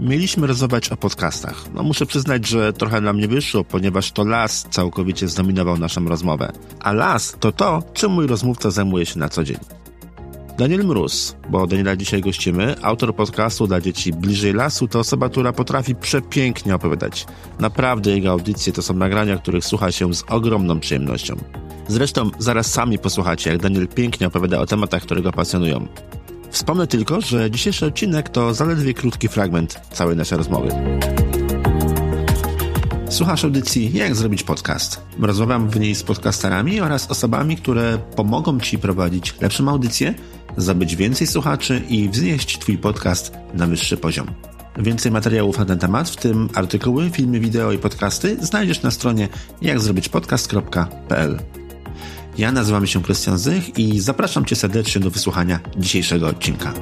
mieliśmy rozmawiać o podcastach. No muszę przyznać, że trochę nam nie wyszło, ponieważ to las całkowicie zdominował naszą rozmowę. A las to to, czym mój rozmówca zajmuje się na co dzień. Daniel Mróz, bo Daniela dzisiaj gościmy, autor podcastu dla dzieci Bliżej Lasu, to osoba, która potrafi przepięknie opowiadać. Naprawdę jego audycje to są nagrania, których słucha się z ogromną przyjemnością. Zresztą zaraz sami posłuchacie, jak Daniel pięknie opowiada o tematach, które go pasjonują. Wspomnę tylko, że dzisiejszy odcinek to zaledwie krótki fragment całej naszej rozmowy. Słuchasz audycji Jak zrobić podcast. Rozmawiam w niej z podcasterami oraz osobami, które pomogą Ci prowadzić lepszą audycję, zabyć więcej słuchaczy i wznieść Twój podcast na wyższy poziom. Więcej materiałów na ten temat, w tym artykuły, filmy, wideo i podcasty znajdziesz na stronie jakzrobićpodcast.pl. Ja nazywam się Krystian Zych i zapraszam Cię serdecznie do wysłuchania dzisiejszego odcinka.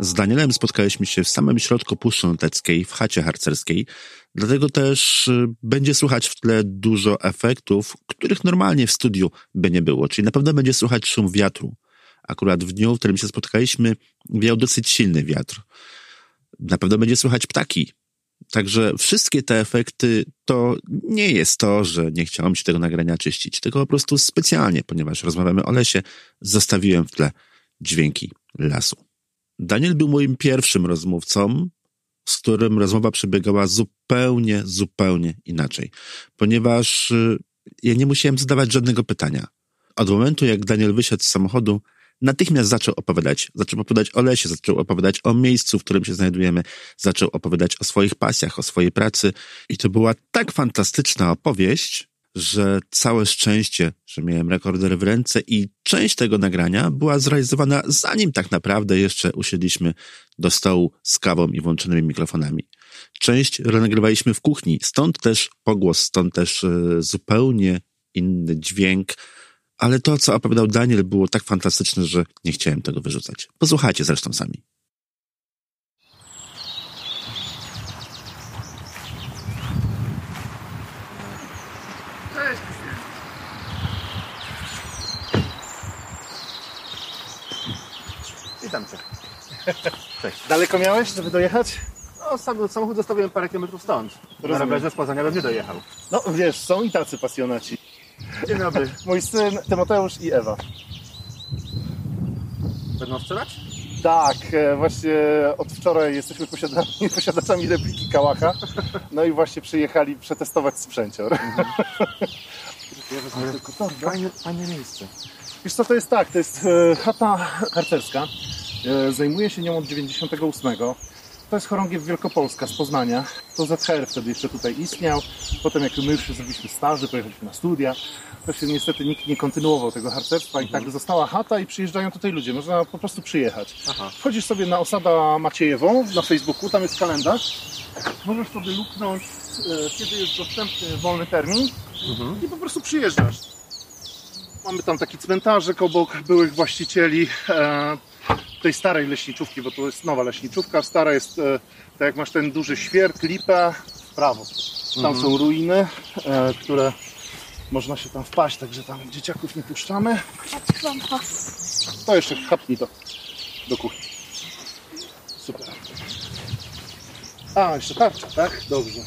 Z Danielem spotkaliśmy się w samym środku Puszczy Noteckiej, w chacie harcerskiej, dlatego też y, będzie słychać w tle dużo efektów, których normalnie w studiu by nie było, czyli na pewno będzie słychać szum wiatru. Akurat w dniu, w którym się spotkaliśmy, wiał dosyć silny wiatr. Na pewno będzie słychać ptaki, Także wszystkie te efekty to nie jest to, że nie chciałem się tego nagrania czyścić, tylko po prostu specjalnie, ponieważ rozmawiamy o lesie, zostawiłem w tle dźwięki lasu. Daniel był moim pierwszym rozmówcą, z którym rozmowa przebiegała zupełnie, zupełnie inaczej, ponieważ y, ja nie musiałem zadawać żadnego pytania. Od momentu, jak Daniel wysiadł z samochodu, natychmiast zaczął opowiadać. Zaczął opowiadać o lesie, zaczął opowiadać o miejscu, w którym się znajdujemy, zaczął opowiadać o swoich pasjach, o swojej pracy. I to była tak fantastyczna opowieść, że całe szczęście, że miałem rekorder w ręce i część tego nagrania była zrealizowana zanim tak naprawdę jeszcze usiedliśmy do stołu z kawą i włączonymi mikrofonami. Część nagrywaliśmy w kuchni, stąd też pogłos, stąd też e, zupełnie inny dźwięk, ale to, co opowiadał Daniel, było tak fantastyczne, że nie chciałem tego wyrzucać. Posłuchajcie zresztą sami. Cześć. Witam cię. Cześć. Daleko miałeś, żeby dojechać? No, sam, samochód zostawiłem parę kilometrów stąd. Rozumiem. Na rowerze z Poznania bym nie dojechał. No wiesz, są i tacy pasjonaci. Dzień dobry. Mój syn Tymoteusz i Ewa. Będą strzelać? Tak, e, właśnie od wczoraj jesteśmy posiadami, posiadaczami repliki Kałacha. No i właśnie przyjechali przetestować sprzęcior. Tylko torbę. Fajne, fajne miejsce. Wiesz co, to jest tak, to jest e, chata harcerska. E, Zajmuję się nią od 98. To jest chorągiew Wielkopolska z Poznania. To ZHR wtedy jeszcze tutaj istniał. Potem jak my już zrobiliśmy staży, pojechaliśmy na studia, to się niestety nikt nie kontynuował tego harcerstwa i tak została chata i przyjeżdżają tutaj ludzie. Można po prostu przyjechać. Aha. Wchodzisz sobie na Osada Maciejewą na Facebooku, tam jest kalendarz. Możesz sobie luknąć, e, kiedy jest dostępny wolny termin i po prostu przyjeżdżasz. Mamy tam taki cmentarzek obok byłych właścicieli e, tej starej leśniczówki, bo to jest nowa leśniczówka. Stara jest, e, tak jak masz ten duży świerk, lipę, w prawo. Tam są ruiny, e, które można się tam wpaść, także tam dzieciaków nie puszczamy. To jeszcze chapnij to do kuchni. Super. A, jeszcze tarcza, tak? Dobrze.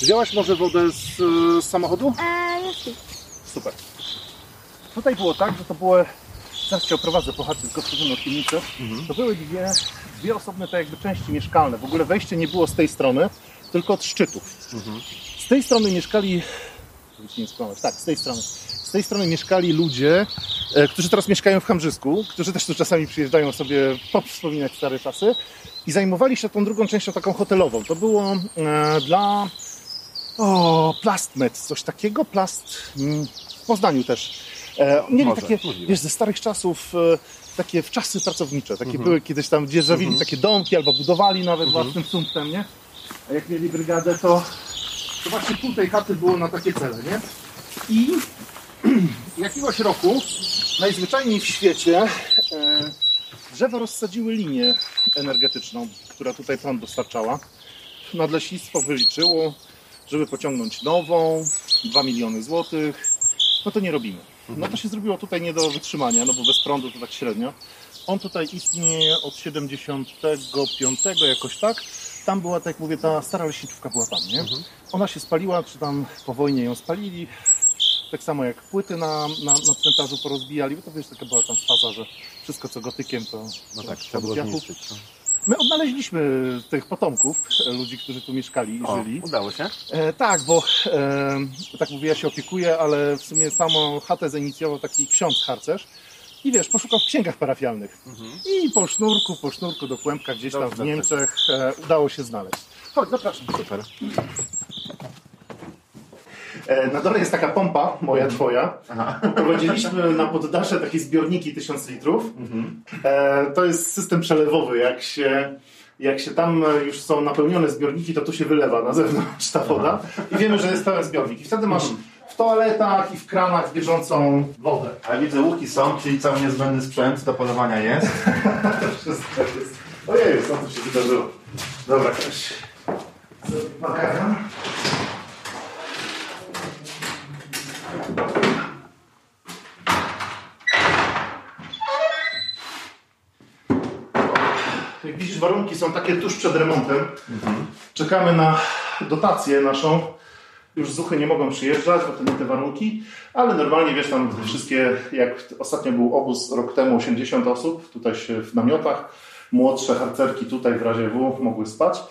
Wzięłaś może wodę z, e, z samochodu? Eee. Super. Tutaj było tak, że to były, zaraz Cię oprowadzę po chacie, tylko wchodzimy od piwnicy. To były dwie, dwie osobne tak jakby części mieszkalne. W ogóle wejście nie było z tej strony, tylko od szczytów. Z tej strony mieszkali, żeby nie skłamać, tak, z tej strony. Z tej strony mieszkali ludzie, e, którzy teraz mieszkają w Hamrzysku, którzy też tu czasami przyjeżdżają sobie wspominać stare czasy i zajmowali się tą drugą częścią taką hotelową. To było e, dla o, Plastmet, coś takiego, Plast mm, w Poznaniu też. E, mieli Może, takie, możliwe. wiesz, ze starych czasów, e, takie wczasy pracownicze, takie były kiedyś tam, gdzie zawili takie domki albo budowali nawet własnym sumptem, nie? A jak mieli brygadę, to, to właśnie pół tej chaty było na takie cele, nie? I jakiegoś roku, najzwyczajniej w świecie, e, drzewa rozsadziły linię energetyczną, która tutaj prąd dostarczała. Nadleśnictwo wyliczyło, żeby pociągnąć nową, 2 miliony złotych, no to nie robimy. No to się zrobiło tutaj nie do wytrzymania, no bo bez prądu to tak średnio. On tutaj istnieje od 75 jakoś tak. Tam była, tak jak mówię, ta stara leśniczówka była tam, nie? Ona się spaliła, czy tam po wojnie ją spalili. Tak samo jak płyty na, na, na cmentarzu porozbijali, bo to wiesz, taka była tam faza, że wszystko co gotykiem to, No tak, trzeba było zniszczyć. no. My odnaleźliśmy tych potomków, e, ludzi, którzy tu mieszkali i O, żyli. udało się? E, tak, bo e, tak mówię, ja się opiekuję, ale w sumie samą chatę zainicjował taki ksiądz harcerz. I wiesz, poszukał w księgach parafialnych. I po sznurku, po sznurku do kłębka gdzieś tam Dobrze, w. Niemczech e, udało się znaleźć. Chodź, zapraszam. Super. E, na dole jest taka pompa, moja, twoja. Prowadziliśmy na poddasze takie zbiorniki 1000 litrów. E, to jest system przelewowy. Jak się, jak się tam e, już są napełnione zbiorniki, to tu się wylewa na zewnątrz ta woda. I wiemy, że jest pełen zbiornik. I wtedy masz w toaletach i w kranach bieżącą wodę. A widzę łuki są, czyli cały niezbędny sprzęt do polowania jest. Wszystko jest. Ojej, co tu się wydarzyło? Dobra, ktoś. Makaron. Jak widzisz, warunki są takie tuż przed remontem. Czekamy na dotację naszą. Już zuchy nie mogą przyjeżdżać, bo to nie te warunki, ale normalnie wiesz, tam wszystkie, jak ostatnio był obóz rok temu, 80 osób, tutaj się w namiotach, młodsze harcerki tutaj w razie W mogły spać.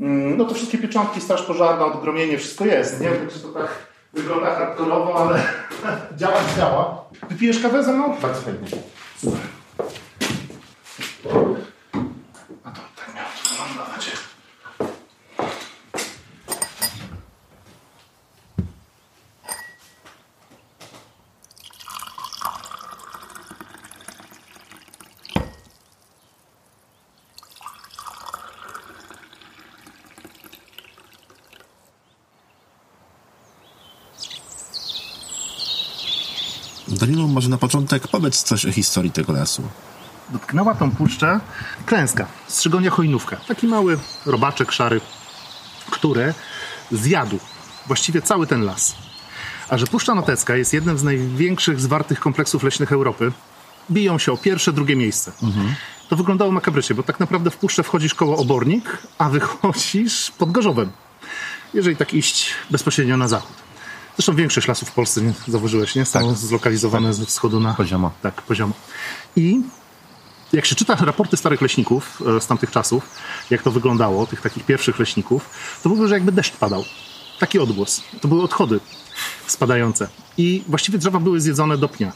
Mm, No to wszystkie pieczątki, straż pożarna, odgromienie, wszystko jest. Nie czy to tak wygląda hardkorowo, ale działa, działa. Wypijesz kawę ze mną? Bardzo chętnie. A może na początek powiedz coś o historii tego lasu. dotknęła tą puszczę klęska, strzygonia chojnówka. Taki mały robaczek szary, który zjadł właściwie cały ten las. A że Puszcza Notecka jest jednym z największych zwartych kompleksów leśnych Europy, biją się o pierwsze, drugie miejsce. To wyglądało makabrycznie, bo tak naprawdę w puszczę wchodzisz koło Obornik, a wychodzisz pod Gorzowem. Jeżeli tak iść bezpośrednio na zachód. Zresztą większość lasów w Polsce, nie, zauważyłeś, nie? Są zlokalizowane ze wschodu na Poziomo. tak, poziomo. I jak się czyta raporty starych leśników e, z tamtych czasów, jak to wyglądało, tych takich pierwszych leśników, to mówią, że jakby deszcz padał. Taki odgłos. To były odchody spadające. I właściwie drzewa były zjedzone do pnia.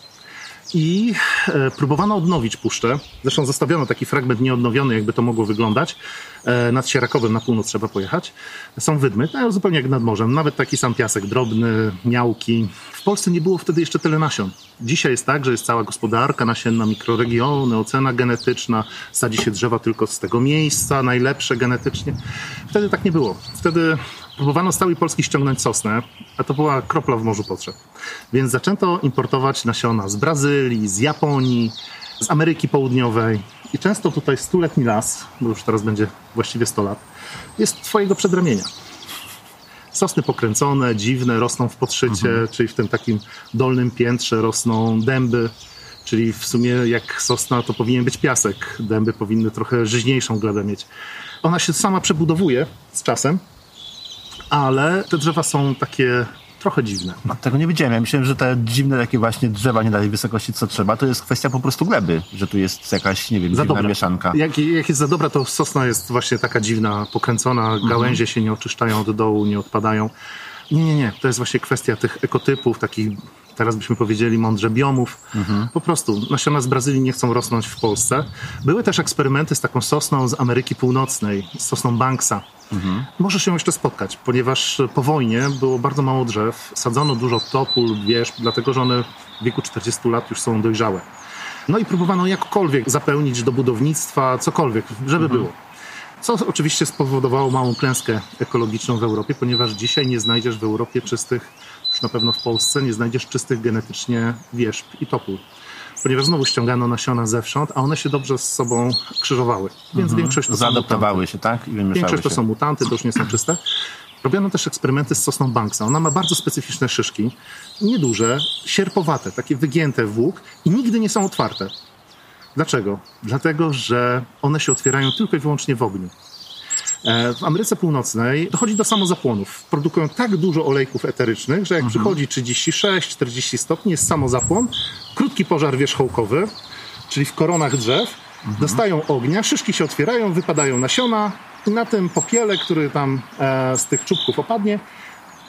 I e, próbowano odnowić puszczę. Zresztą zostawiono taki fragment nieodnowiony, jakby to mogło wyglądać. E, nad Sierakowem na północ trzeba pojechać. Są wydmy, no, zupełnie jak nad morzem. Nawet taki sam piasek drobny, miałki. W Polsce nie było wtedy jeszcze tyle nasion. Dzisiaj jest tak, że jest cała gospodarka nasienna, mikroregiony, ocena genetyczna. Sadzi się drzewa tylko z tego miejsca, najlepsze genetycznie. Wtedy tak nie było. Wtedy próbowano z całej Polski ściągnąć sosnę, a to była kropla w morzu potrzeb. Więc zaczęto importować nasiona z Brazylii, z Japonii, z Ameryki Południowej. I często tutaj stuletni las, bo już teraz będzie właściwie 100 lat, jest twojego przedramienia. Sosny pokręcone, dziwne, rosną w podszycie, czyli w tym takim dolnym piętrze rosną dęby, czyli w sumie jak sosna to powinien być piasek. Dęby powinny trochę żyźniejszą gladę mieć. Ona się sama przebudowuje z czasem, ale te drzewa są takie trochę dziwne. No, tego nie wiedziałem. Ja myślałem, że te dziwne takie właśnie drzewa nie danej wysokości, co trzeba, to jest kwestia po prostu gleby, że tu jest jakaś, nie wiem, Za dziwna dobra. mieszanka. Jak, jak jest za dobra, to sosna jest właśnie taka dziwna, pokręcona, gałęzie się nie oczyszczają od dołu, nie odpadają. Nie, nie, nie. To jest właśnie kwestia tych ekotypów, takich, teraz byśmy powiedzieli mądrze, biomów. Po prostu nasiona z Brazylii nie chcą rosnąć w Polsce. Były też eksperymenty z taką sosną z Ameryki Północnej, z sosną Banksa. Możesz się jeszcze spotkać, ponieważ po wojnie było bardzo mało drzew. Sadzono dużo topól, wierzb, dlatego że one w wieku 40 lat już są dojrzałe. No i próbowano jakkolwiek zapełnić do budownictwa, cokolwiek, żeby było. Co oczywiście spowodowało małą klęskę ekologiczną w Europie, ponieważ dzisiaj nie znajdziesz w Europie czystych, już na pewno w Polsce, nie znajdziesz czystych genetycznie wierzb i topół. Ponieważ znowu ściągano nasiona zewsząd, a one się dobrze z sobą krzyżowały. Więc większość to się, tak? I Większość to się. są mutanty, to już nie są czyste. Robiono też eksperymenty z sosną Banksa. Ona ma bardzo specyficzne szyszki, nieduże, sierpowate, takie wygięte w łuk i nigdy nie są otwarte. Dlaczego? Dlatego, że one się otwierają tylko i wyłącznie w ogniu. E, w Ameryce Północnej dochodzi do samozapłonów. Produkują tak dużo olejków eterycznych, że jak Mhm. przychodzi 36-40 stopni, jest samozapłon, krótki pożar wierzchołkowy, czyli w koronach drzew, Mhm. dostają ognia, szyszki się otwierają, wypadają nasiona i na tym popiele, który tam e, z tych czubków opadnie,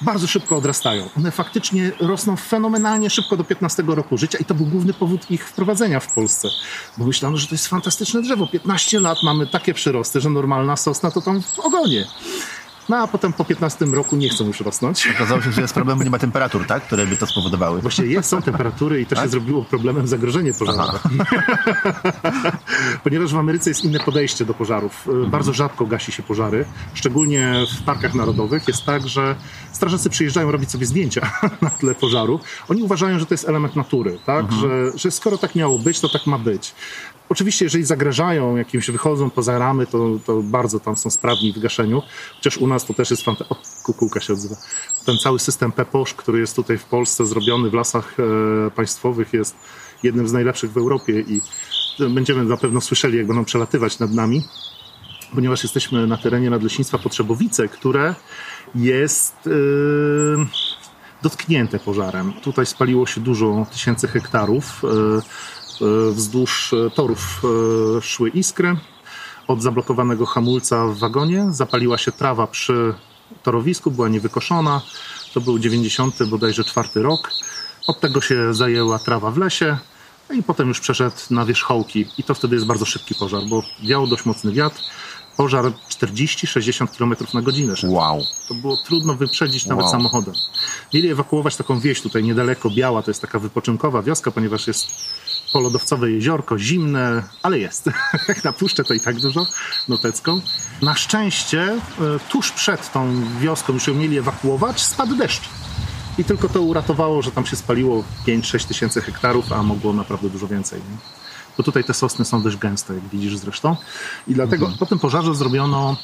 bardzo szybko odrastają. One faktycznie rosną fenomenalnie szybko do 15 roku życia i to był główny powód ich wprowadzenia w Polsce. Bo myślano, że to jest fantastyczne drzewo. 15 lat mamy takie przyrosty, że normalna sosna to tam w ogonie. No a potem po 15 roku nie chcą już rosnąć. Okazało się, że jest problem, bo nie ma temperatur, tak? Które by to spowodowały. Właściwie jest, są temperatury i to się zrobiło problemem zagrożenie pożarowe. Ponieważ w Ameryce jest inne podejście do pożarów. Y, Bardzo rzadko gasi się pożary. Szczególnie w parkach narodowych jest tak, że strażacy przyjeżdżają robić sobie zdjęcia na tle pożaru. Oni uważają, że to jest element natury, tak? Że, że skoro tak miało być, to tak ma być. Oczywiście, jeżeli zagrażają jakimś, wychodzą poza ramy, to, to bardzo tam są sprawni w gaszeniu. Chociaż u nas to też jest fantastyczne. Kukułka się odzywa. Ten cały system PEPOSZ, który jest tutaj w Polsce zrobiony w lasach e, państwowych, jest jednym z najlepszych w Europie i będziemy na pewno słyszeli, jak będą przelatywać nad nami, ponieważ jesteśmy na terenie Nadleśnictwa Potrzebowice, które jest e, dotknięte pożarem. Tutaj spaliło się dużo tysięcy hektarów. E, wzdłuż e, torów e, szły iskry. Od zablokowanego hamulca w wagonie zapaliła się trawa przy torowisku, była niewykoszona. To był 90 bodajże czwarty rok. Od tego się zajęła trawa w lesie. No i potem już przeszedł na wierzchołki. I to wtedy jest bardzo szybki pożar, bo wiał dość mocny wiatr. Pożar 40-60 km na godzinę. szedł. Wow. To było trudno wyprzedzić nawet Wow. samochodem. Mieli ewakuować taką wieś tutaj niedaleko Biała, to jest taka wypoczynkowa wioska, ponieważ jest polodowcowe jeziorko, zimne, ale jest. Jak na puszczę to i tak dużo, notecką. Na szczęście e, tuż przed tą wioską już ją mieli ewakuować, spadł deszcz. I tylko to uratowało, że tam się spaliło 5-6 tysięcy hektarów, a mogło naprawdę dużo więcej. Nie? Bo tutaj te sosny są dość gęste, jak widzisz zresztą. I dlatego po tym pożarze zrobiono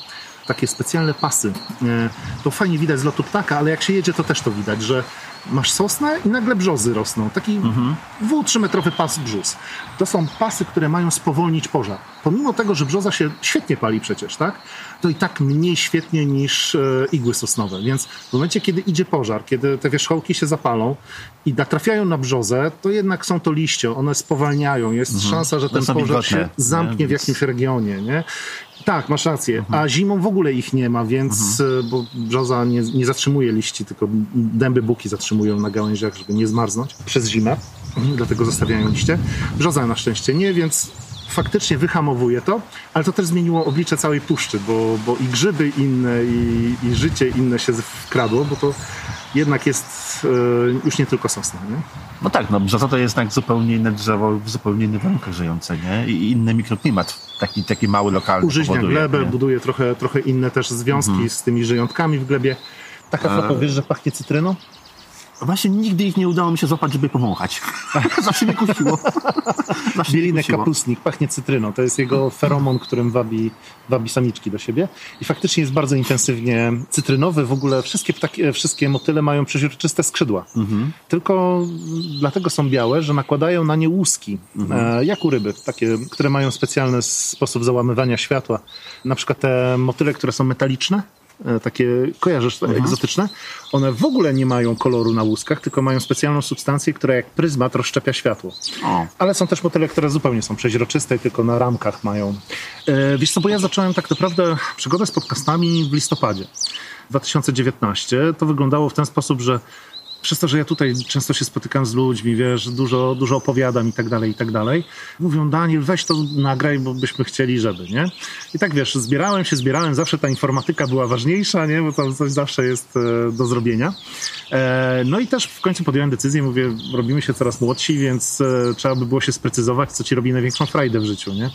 takie specjalne pasy. E, To fajnie widać z lotu ptaka, ale jak się jedzie, to też to widać, że masz sosnę i nagle brzozy rosną. Taki dwu, trzymetrowy pas brzus. To są pasy, które mają spowolnić pożar. Pomimo tego, że brzoza się świetnie pali przecież, tak? To i tak mniej świetnie niż e, igły sosnowe. Więc w momencie, kiedy idzie pożar, kiedy te wierzchołki się zapalą i natrafiają na brzozę, to jednak są to liście, one spowalniają. Jest szansa, że ten pożar się zamknie nie? w jakimś regionie, nie? Tak, masz rację. A zimą w ogóle ich nie ma, więc e, bo brzoza nie, nie zatrzymuje liści, tylko dęby buki zatrzymują na gałęziach, żeby nie zmarznąć przez zimę. Mhm, Dlatego zostawiają liście. Brzoza na szczęście nie, więc faktycznie wyhamowuje to, ale to też zmieniło oblicze całej puszczy, bo, bo i grzyby inne, i, i życie inne się wkradło, bo to jednak jest e, już nie tylko sosna, nie? No tak, no brzoza to jest jednak zupełnie inne drzewo, w zupełnie innych warunkach żyjące, nie? I inny mikroklimat, taki, taki mały, lokalny Użyźnia powoduje, glebę, nie? buduje trochę, trochę inne też związki z tymi żyjątkami w glebie. Taka flapa, wiesz, że pachnie cytryną? Właśnie nigdy ich nie udało mi się złapać, żeby powąchać. Zawsze mnie kusiło. Zawsze Bielinek kusiło. kapustnik pachnie cytryną. To jest jego feromon, którym wabi, wabi samiczki do siebie. I faktycznie jest bardzo intensywnie cytrynowy. W ogóle wszystkie, ptaki, e, wszystkie motyle mają przeźroczyste skrzydła. Tylko dlatego są białe, że nakładają na nie łuski, e, jak u ryby, takie, które mają specjalny sposób załamywania światła. Na przykład te motyle, które są metaliczne, takie, kojarzysz, te egzotyczne, one w ogóle nie mają koloru na łuskach, tylko mają specjalną substancję, która jak pryzmat rozszczepia światło. O. Ale są też motyle, które zupełnie są przeźroczyste i tylko na ramkach mają. E, wiesz co, bo ja zacząłem tak naprawdę przygodę z podcastami w listopadzie 2019. To wyglądało w ten sposób, że przez to, że ja tutaj często się spotykam z ludźmi, wiesz, dużo, dużo opowiadam i tak dalej, i tak dalej. Mówią, Daniel, weź to nagraj, bo byśmy chcieli, żeby, nie? I tak, wiesz, zbierałem się, zbierałem, zawsze ta informatyka była ważniejsza, nie? Bo tam coś zawsze jest e, do zrobienia. E, no i też w końcu podjąłem decyzję, mówię, robimy się coraz młodsi, więc e, trzeba by było się sprecyzować, co ci robi największą frajdę w życiu, nie?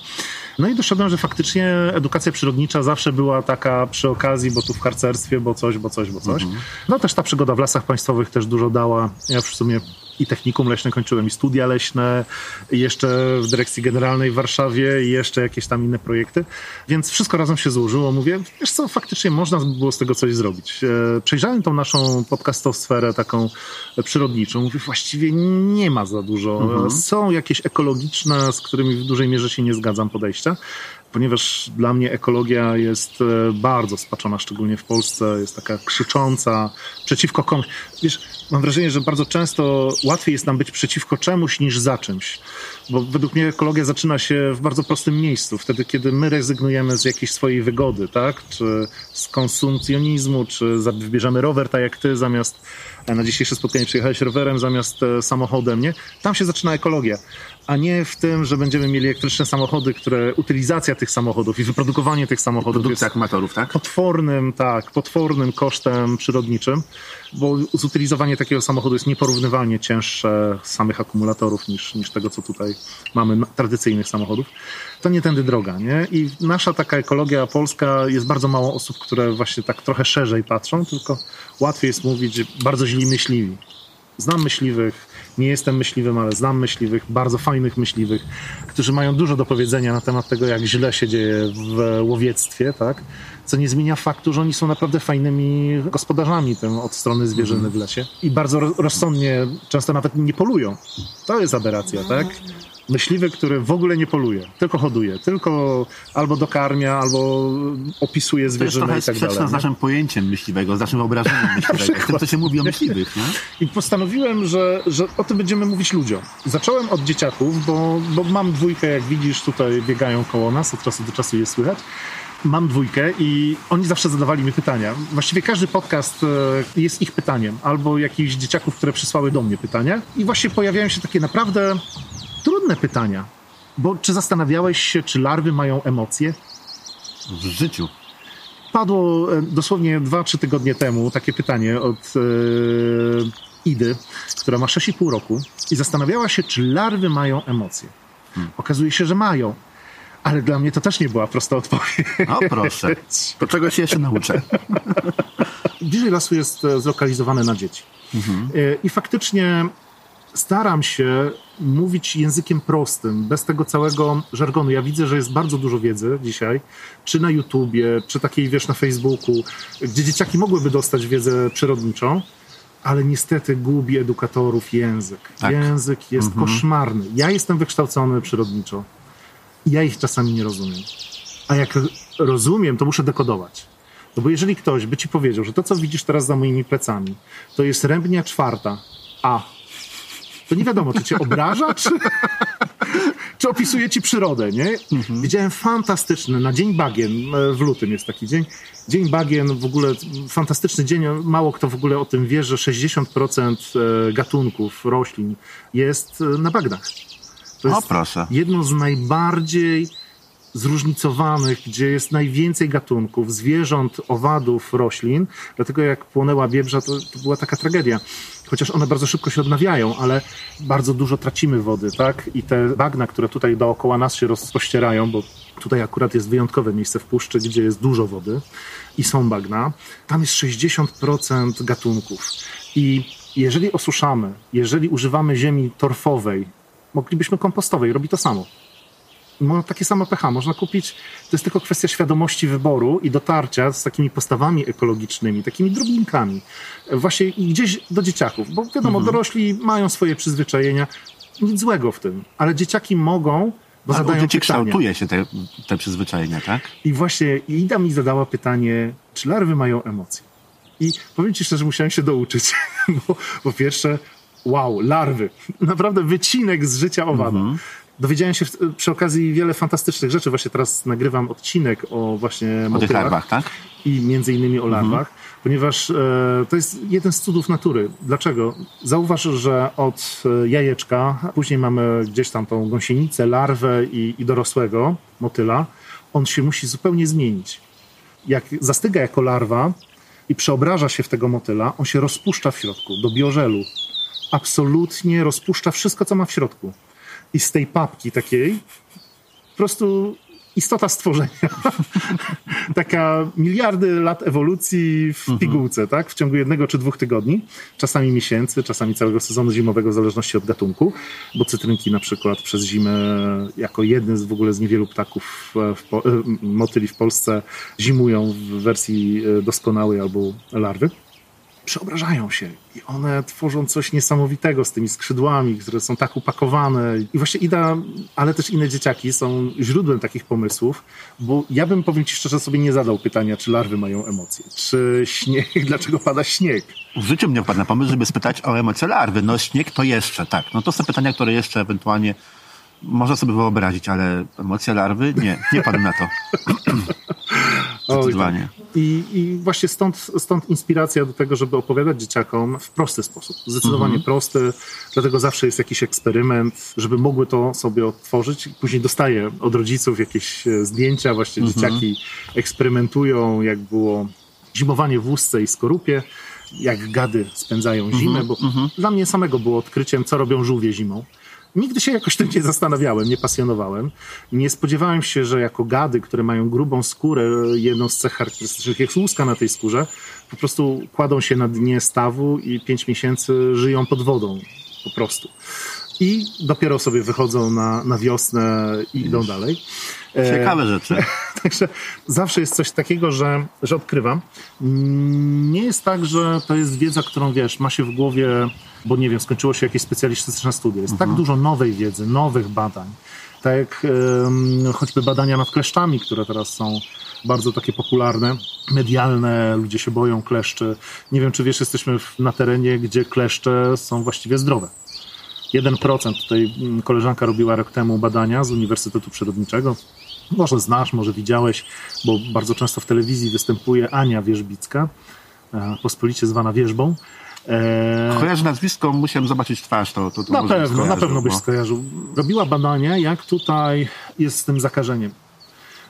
No i doszedłem, że faktycznie edukacja przyrodnicza zawsze była taka przy okazji, bo tu w harcerstwie, bo coś, bo coś, bo coś. No też ta przygoda w lasach państwowych też dużo dała. Ja w sumie i technikum leśne kończyłem, i studia leśne, jeszcze w dyrekcji generalnej w Warszawie, i jeszcze jakieś tam inne projekty. Więc wszystko razem się złożyło. Mówię, wiesz co, faktycznie można było z tego coś zrobić. E, przejrzałem tą naszą podcastosferę taką przyrodniczą. Mówię, właściwie nie ma za dużo. Mhm. Są jakieś ekologiczne, z którymi w dużej mierze się nie zgadzam podejścia ponieważ dla mnie ekologia jest e, bardzo spaczona, szczególnie w Polsce, jest taka krzycząca przeciwko komuś. Wiesz, mam wrażenie, że bardzo często łatwiej jest nam być przeciwko czemuś niż za czymś. Bo według mnie ekologia zaczyna się w bardzo prostym miejscu, wtedy, kiedy my rezygnujemy z jakiejś swojej wygody, tak? Czy z konsumpcjonizmu, czy wybierzemy rower, tak jak ty, zamiast e, na dzisiejsze spotkanie przyjechałeś rowerem zamiast e, samochodem, nie? Tam się zaczyna ekologia a nie w tym, że będziemy mieli elektryczne samochody, które utylizacja tych samochodów i wyprodukowanie tych samochodów Produkcja jest tak? Potwornym, tak, potwornym kosztem przyrodniczym, bo zutylizowanie takiego samochodu jest nieporównywalnie cięższe samych akumulatorów niż, niż tego, co tutaj mamy tradycyjnych samochodów. To nie tędy droga, nie? I nasza taka ekologia polska jest bardzo mało osób, które właśnie tak trochę szerzej patrzą, tylko łatwiej jest mówić bardzo źli myśliwi. Znam myśliwych, nie jestem myśliwym, ale znam myśliwych, bardzo fajnych myśliwych, którzy mają dużo do powiedzenia na temat tego, jak źle się dzieje w łowiectwie, tak? Co nie zmienia faktu, że oni są naprawdę fajnymi gospodarzami tym od strony zwierzyny w lesie i bardzo rozsądnie, często nawet nie polują. To jest aberracja, tak? myśliwy, który w ogóle nie poluje, tylko hoduje, tylko albo dokarmia, albo opisuje zwierzynę i tak dalej. To jest z naszym pojęciem myśliwego, z naszym wyobrażeniem myśliwego, z tym, co się mówi o myśliwych. Nie? I postanowiłem, że, że o tym będziemy mówić ludziom. Zacząłem od dzieciaków, bo, bo mam dwójkę, jak widzisz, tutaj biegają koło nas, od czasu do czasu je słychać mam dwójkę i oni zawsze zadawali mi pytania. Właściwie każdy podcast e, jest ich pytaniem, albo jakichś dzieciaków, które przysłały do mnie pytania. I właśnie pojawiają się takie naprawdę trudne pytania. Bo czy zastanawiałeś się, czy larwy mają emocje? W życiu. Padło e, dosłownie 2-3 tygodnie temu takie pytanie od e, Idy, która ma 6,5 roku i zastanawiała się, czy larwy mają emocje. Hmm. Okazuje się, że mają. Ale dla mnie to też nie była prosta odpowiedź. O proszę, to czego się jeszcze nauczę. Bliżej lasu jest e, zlokalizowany na dzieci. Mhm. E, I faktycznie staram się mówić językiem prostym, bez tego całego żargonu. Ja widzę, że jest bardzo dużo wiedzy dzisiaj, czy na YouTubie, czy takiej, wiesz, na Facebooku, gdzie dzieciaki mogłyby dostać wiedzę przyrodniczą, ale niestety gubi edukatorów język. Tak. Język jest mhm. koszmarny. Ja jestem wykształcony przyrodniczo. Ja ich czasami nie rozumiem. A jak rozumiem, to muszę dekodować. No bo jeżeli ktoś by ci powiedział, że to, co widzisz teraz za moimi plecami, to jest rębnia czwarta, a to nie wiadomo, czy cię obraża, czy, czy opisuje ci przyrodę, nie? Mhm. Widziałem fantastyczny, na Dzień Bagien, e, w lutym jest taki dzień, Dzień Bagien, w ogóle fantastyczny dzień, mało kto w ogóle o tym wie, że 60% e, gatunków roślin jest e, na bagnach. To jest o, proszę. jedno z najbardziej zróżnicowanych, gdzie jest najwięcej gatunków, zwierząt, owadów, roślin. Dlatego jak płonęła biebrza, to, to była taka tragedia. Chociaż one bardzo szybko się odnawiają, ale bardzo dużo tracimy wody, tak? I te bagna, które tutaj dookoła nas się rozpościerają, bo tutaj akurat jest wyjątkowe miejsce w puszczy, gdzie jest dużo wody i są bagna, tam jest 60% gatunków. I jeżeli osuszamy, jeżeli używamy ziemi torfowej, moglibyśmy kompostowej, robi to samo. Ma takie samo pH. Można kupić, to jest tylko kwestia świadomości wyboru i dotarcia z takimi postawami ekologicznymi, takimi drobinkami. Właśnie i gdzieś do dzieciaków, bo wiadomo, mhm. dorośli mają swoje przyzwyczajenia, nic złego w tym, ale dzieciaki mogą bo tak, zadają dzieci kształtuje się te, te przyzwyczajenia, tak? I właśnie Ida mi zadała pytanie, czy larwy mają emocje? I powiem ci szczerze, musiałem się douczyć, bo po pierwsze wow, larwy. Naprawdę wycinek z życia owada. Mhm. Dowiedziałem się przy okazji wiele fantastycznych rzeczy. Właśnie teraz nagrywam odcinek o właśnie o tych larwach, tak? I między innymi o larwach, mhm. ponieważ e, to jest jeden z cudów natury. Dlaczego? Zauważ, że od e, jajeczka, później mamy gdzieś tam tą gąsienicę, larwę i, i dorosłego motyla, on się musi zupełnie zmienić. Jak zastyga jako larwa i przeobraża się w tego motyla, on się rozpuszcza w środku do biożelu absolutnie rozpuszcza wszystko, co ma w środku. I z tej papki takiej po prostu istota stworzenia. Taka miliardy lat ewolucji w pigułce, tak? W ciągu jednego czy dwóch tygodni, czasami miesięcy, czasami całego sezonu zimowego, w zależności od gatunku, bo cytrynki na przykład przez zimę, jako jeden z w ogóle z niewielu ptaków, w po, e, motyli w Polsce, zimują w wersji e, doskonałej albo larwy przeobrażają się i one tworzą coś niesamowitego z tymi skrzydłami, które są tak upakowane. I właśnie Ida, ale też inne dzieciaki są źródłem takich pomysłów, bo ja bym, powiem ci szczerze, sobie nie zadał pytania, czy larwy mają emocje, czy śnieg, dlaczego pada śnieg. W życiu mnie wpadł na pomysł, żeby spytać o emocje larwy. No śnieg to jeszcze, tak. No to są pytania, które jeszcze ewentualnie można sobie wyobrazić, ale emocje larwy? Nie, nie padłem na to. Zdecydowanie. I, I właśnie stąd, stąd inspiracja do tego, żeby opowiadać dzieciakom w prosty sposób. Zdecydowanie Mhm. prosty, dlatego zawsze jest jakiś eksperyment, żeby mogły to sobie odtworzyć. Później dostaję od rodziców jakieś e, zdjęcia, właśnie Mhm. dzieciaki eksperymentują, jak było zimowanie w łusce i skorupie, jak gady spędzają zimę, bo dla mnie samego było odkryciem, co robią żółwie zimą. Nigdy się jakoś tym nie zastanawiałem, nie pasjonowałem. Nie spodziewałem się, że jako gady, które mają grubą skórę, jedną z cech charakterystycznych jest łuska na tej skórze, po prostu kładą się na dnie stawu i pięć miesięcy żyją pod wodą. Po prostu. I dopiero sobie wychodzą na, na wiosnę i idą dalej. E, Ciekawe rzeczy. Także zawsze jest coś takiego, że, że odkrywam. Nie jest tak, że to jest wiedza, którą wiesz, ma się w głowie, bo nie wiem, skończyło się jakieś specjalistyczne studia. Jest tak dużo nowej wiedzy, nowych badań. Tak jak choćby badania nad kleszczami, które teraz są bardzo takie popularne, medialne, ludzie się boją kleszczy. Nie wiem, czy wiesz, jesteśmy na terenie, gdzie kleszcze są właściwie zdrowe. 1%. Tutaj mm, koleżanka robiła rok temu badania z Uniwersytetu Przyrodniczego. Może znasz, może widziałeś, bo bardzo często w telewizji występuje Ania Wierzbicka, e, pospolicie zwana Wierzbą. E, Kojarzę nazwisko, musiałem zobaczyć twarz, to, to, to na pewno, na pewno byś no. skojarzył. Robiła badania, jak tutaj jest z tym zakażeniem.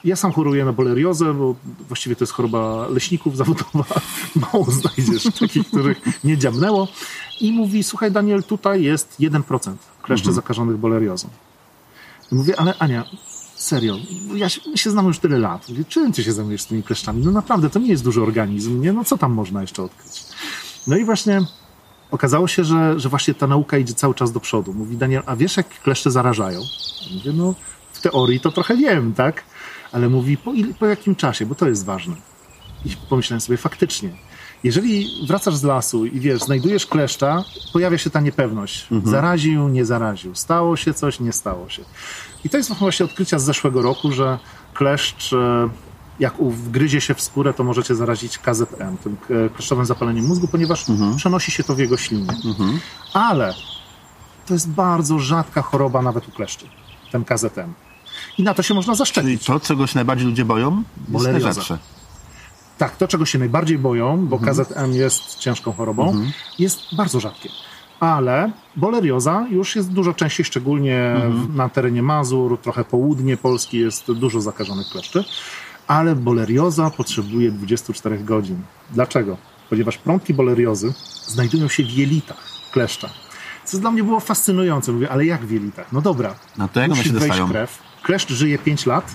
Ja sam choruję na boleriozę, bo właściwie to jest choroba leśników zawodowa. Mało znajdziesz takich, których nie dziabnęło. I mówi, słuchaj Daniel, tutaj jest 1% kleszczy Mhm. zakażonych boleriozą. I mówię, ale Ania, serio, ja się, my się znamy już tyle lat. Mówię, czym ty się zajmujesz z tymi kleszczami? No naprawdę, to nie jest duży organizm, nie? No co tam można jeszcze odkryć? No i właśnie okazało się, że, że właśnie ta nauka idzie cały czas do przodu. Mówi Daniel, a wiesz jak kleszcze zarażają? Mówię, no w teorii to trochę wiem, tak? Ale mówi, po, po jakim czasie, bo to jest ważne. I pomyślałem sobie, faktycznie, jeżeli wracasz z lasu i wiesz, znajdujesz kleszcza, pojawia się ta niepewność. Zaraził, nie zaraził. Stało się coś, nie stało się. I to jest właśnie odkrycia z zeszłego roku, że kleszcz, e, jak wgryzie się w skórę, to możecie zarazić KZM, tym e, kleszczowym zapaleniem mózgu, ponieważ przenosi się to w jego ślinie. Ale to jest bardzo rzadka choroba nawet u kleszczy, ten KZM. I na to się można Czyli zaszczepić. to, czego się najbardziej ludzie boją, jest najrzadsze. Tak, to czego się najbardziej boją, bo KZM jest ciężką chorobą, jest bardzo rzadkie. Ale bolerioza już jest dużo częściej, szczególnie w- na terenie Mazur, trochę południe Polski jest dużo zakażonych kleszczy. Ale bolerioza potrzebuje 24 godzin. Dlaczego? Ponieważ prądki boleriozy znajdują się w jelitach kleszcza. Co dla mnie było fascynujące. Mówię, ale jak w jelitach? No dobra, No to jak musi się wejść dostają? krew. Kleszcz żyje 5 lat,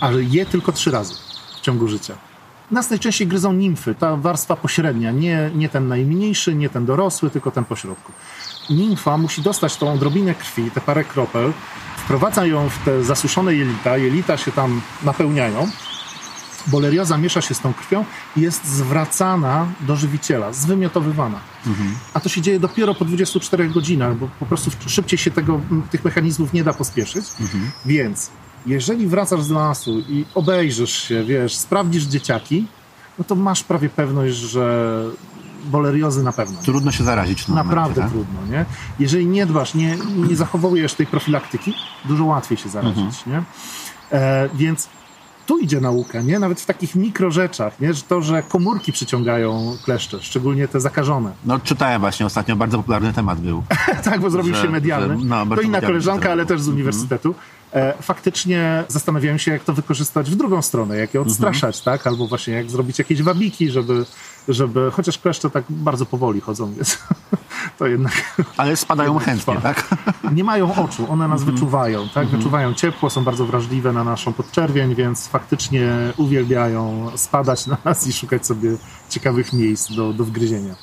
a je tylko 3 razy w ciągu życia. Nas najczęściej gryzą nimfy, ta warstwa pośrednia, nie, nie ten najmniejszy, nie ten dorosły, tylko ten pośrodku. Nimfa musi dostać tą odrobinę krwi, te parę kropel, wprowadza ją w te zasuszone jelita, jelita się tam napełniają, bolerioza miesza się z tą krwią i jest zwracana do żywiciela, zwymiotowywana. A to się dzieje dopiero po 24 godzinach, bo po prostu szybciej się tego, tych mechanizmów nie da pospieszyć. Więc jeżeli wracasz z lasu i obejrzysz się, wiesz, sprawdzisz dzieciaki, no to masz prawie pewność, że boleriozy na pewno. Trudno się zarazić. tym Naprawdę momencie, tak? trudno, nie? Jeżeli nie dbasz, nie, nie zachowujesz tej profilaktyki, dużo łatwiej się zarazić, nie? E, więc tu idzie nauka, nie? Nawet w takich mikrorzeczach, nie? Że to, że komórki przyciągają kleszcze, szczególnie te zakażone. No czytałem właśnie ostatnio, bardzo popularny temat był. tak, bo zrobił Że- się medialny. że- no, to inna koleżanka, ale też z uniwersytetu. E, faktycznie zastanawiają się, jak to wykorzystać w drugą stronę, jak je odstraszać, tak? Albo właśnie jak zrobić jakieś wabiki, żeby, żeby chociaż kleszcze tak bardzo powoli chodzą, więc to jednak Ale spadają chętnie, trwa. tak? nie mają oczu, one nas wyczuwają, tak? Wyczuwają ciepło, są bardzo wrażliwe na naszą podczerwień, więc faktycznie uwielbiają spadać na nas i szukać sobie ciekawych miejsc do, do wgryzienia.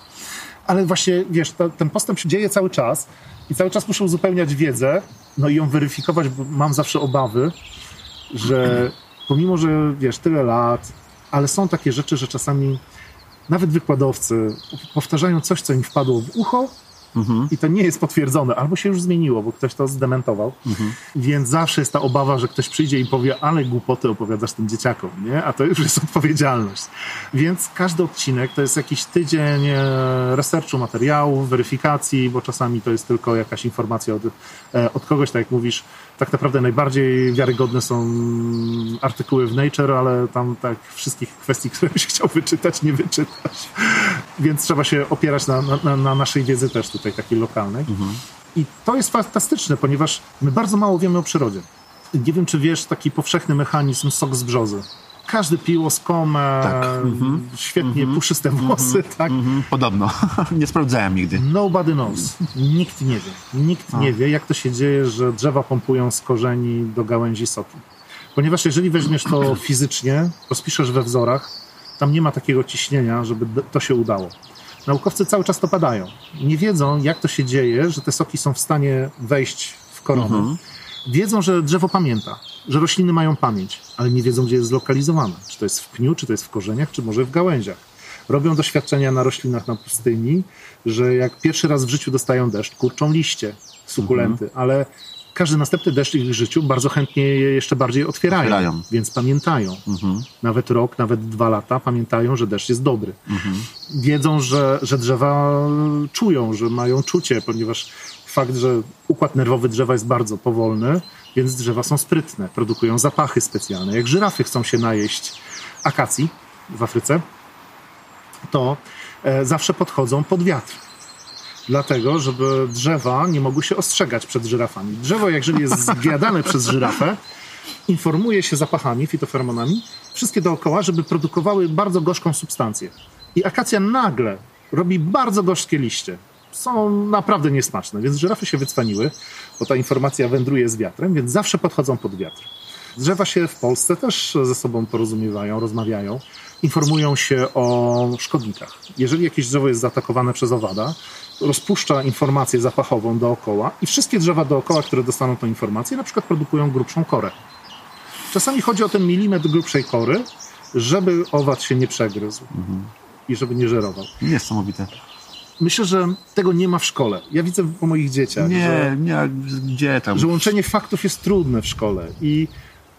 Ale właśnie, wiesz, ta, ten postęp się dzieje cały czas i cały czas muszę uzupełniać wiedzę, no i ją weryfikować, bo mam zawsze obawy, że pomimo, że wiesz, tyle lat, ale są takie rzeczy, że czasami nawet wykładowcy powtarzają coś, co im wpadło w ucho, i to nie jest potwierdzone, albo się już zmieniło, bo ktoś to zdementował. Więc zawsze jest ta obawa, że ktoś przyjdzie i powie, ale głupoty opowiadasz tym dzieciakom, nie? A to już jest odpowiedzialność. Więc każdy odcinek to jest jakiś tydzień e, researchu materiałów, weryfikacji, bo czasami to jest tylko jakaś informacja od, od kogoś, tak jak mówisz. Tak naprawdę najbardziej wiarygodne są artykuły w Nature, ale tam tak wszystkich kwestii, które byś chciał wyczytać, nie wyczytasz. Więc trzeba się opierać na, na, na naszej wiedzy też tutaj takiej lokalnej. I to jest fantastyczne, ponieważ my bardzo mało wiemy o przyrodzie. Nie wiem, czy wiesz taki powszechny mechanizm sok z brzozy. Każdy piło skomę, Tak. świetnie puszyste włosy, tak? Mhm, podobno. nie sprawdzałem nigdy. Nobody knows. Nikt nie wie. Nikt nie wie, jak to się dzieje, że drzewa pompują z korzeni do gałęzi soki. Ponieważ jeżeli weźmiesz to fizycznie, rozpiszesz we wzorach, tam nie ma takiego ciśnienia, żeby to się udało. Naukowcy cały czas to badają. Nie wiedzą, jak to się dzieje, że te soki są w stanie wejść w korony. Wiedzą, że drzewo pamięta, że rośliny mają pamięć, ale nie wiedzą, gdzie jest zlokalizowane. Czy to jest w pniu, czy to jest w korzeniach, czy może w gałęziach. Robią doświadczenia na roślinach na pustyni, że jak pierwszy raz w życiu dostają deszcz, kurczą liście, sukulenty, ale każdy następny deszcz w ich życiu bardzo chętnie je jeszcze bardziej otwierają, Otwierają. więc pamiętają. Nawet rok, nawet dwa lata pamiętają, że deszcz jest dobry. Wiedzą, że, że drzewa czują, że mają czucie, ponieważ fakt, że układ nerwowy drzewa jest bardzo powolny, więc drzewa są sprytne, produkują zapachy specjalne. Jak żyrafy chcą się najeść akacji w Afryce, to e, zawsze podchodzą pod wiatr. Dlatego, żeby drzewa nie mogły się ostrzegać przed żyrafami. Drzewo, jeżeli jest zjadane przez żyrafę, informuje się zapachami, fitofermonami, wszystkie dookoła, żeby produkowały bardzo gorzką substancję. I akacja nagle robi bardzo gorzkie liście. Są naprawdę niesmaczne, więc żyrafy się wycwaniły, bo ta informacja wędruje z wiatrem, więc zawsze podchodzą pod wiatr. Drzewa się w Polsce też ze sobą porozumiewają, rozmawiają, informują się o szkodnikach. Jeżeli jakieś drzewo jest zaatakowane przez owada, rozpuszcza informację zapachową dookoła i wszystkie drzewa dookoła, które dostaną tą informację, na przykład produkują grubszą korę. Czasami chodzi o ten milimetr grubszej kory, żeby owad się nie przegryzł i żeby nie żerował. Niesamowite. Myślę, że tego nie ma w szkole. Ja widzę po moich dzieciach, że Nie, nie, gdzie tam? że łączenie faktów jest trudne w szkole i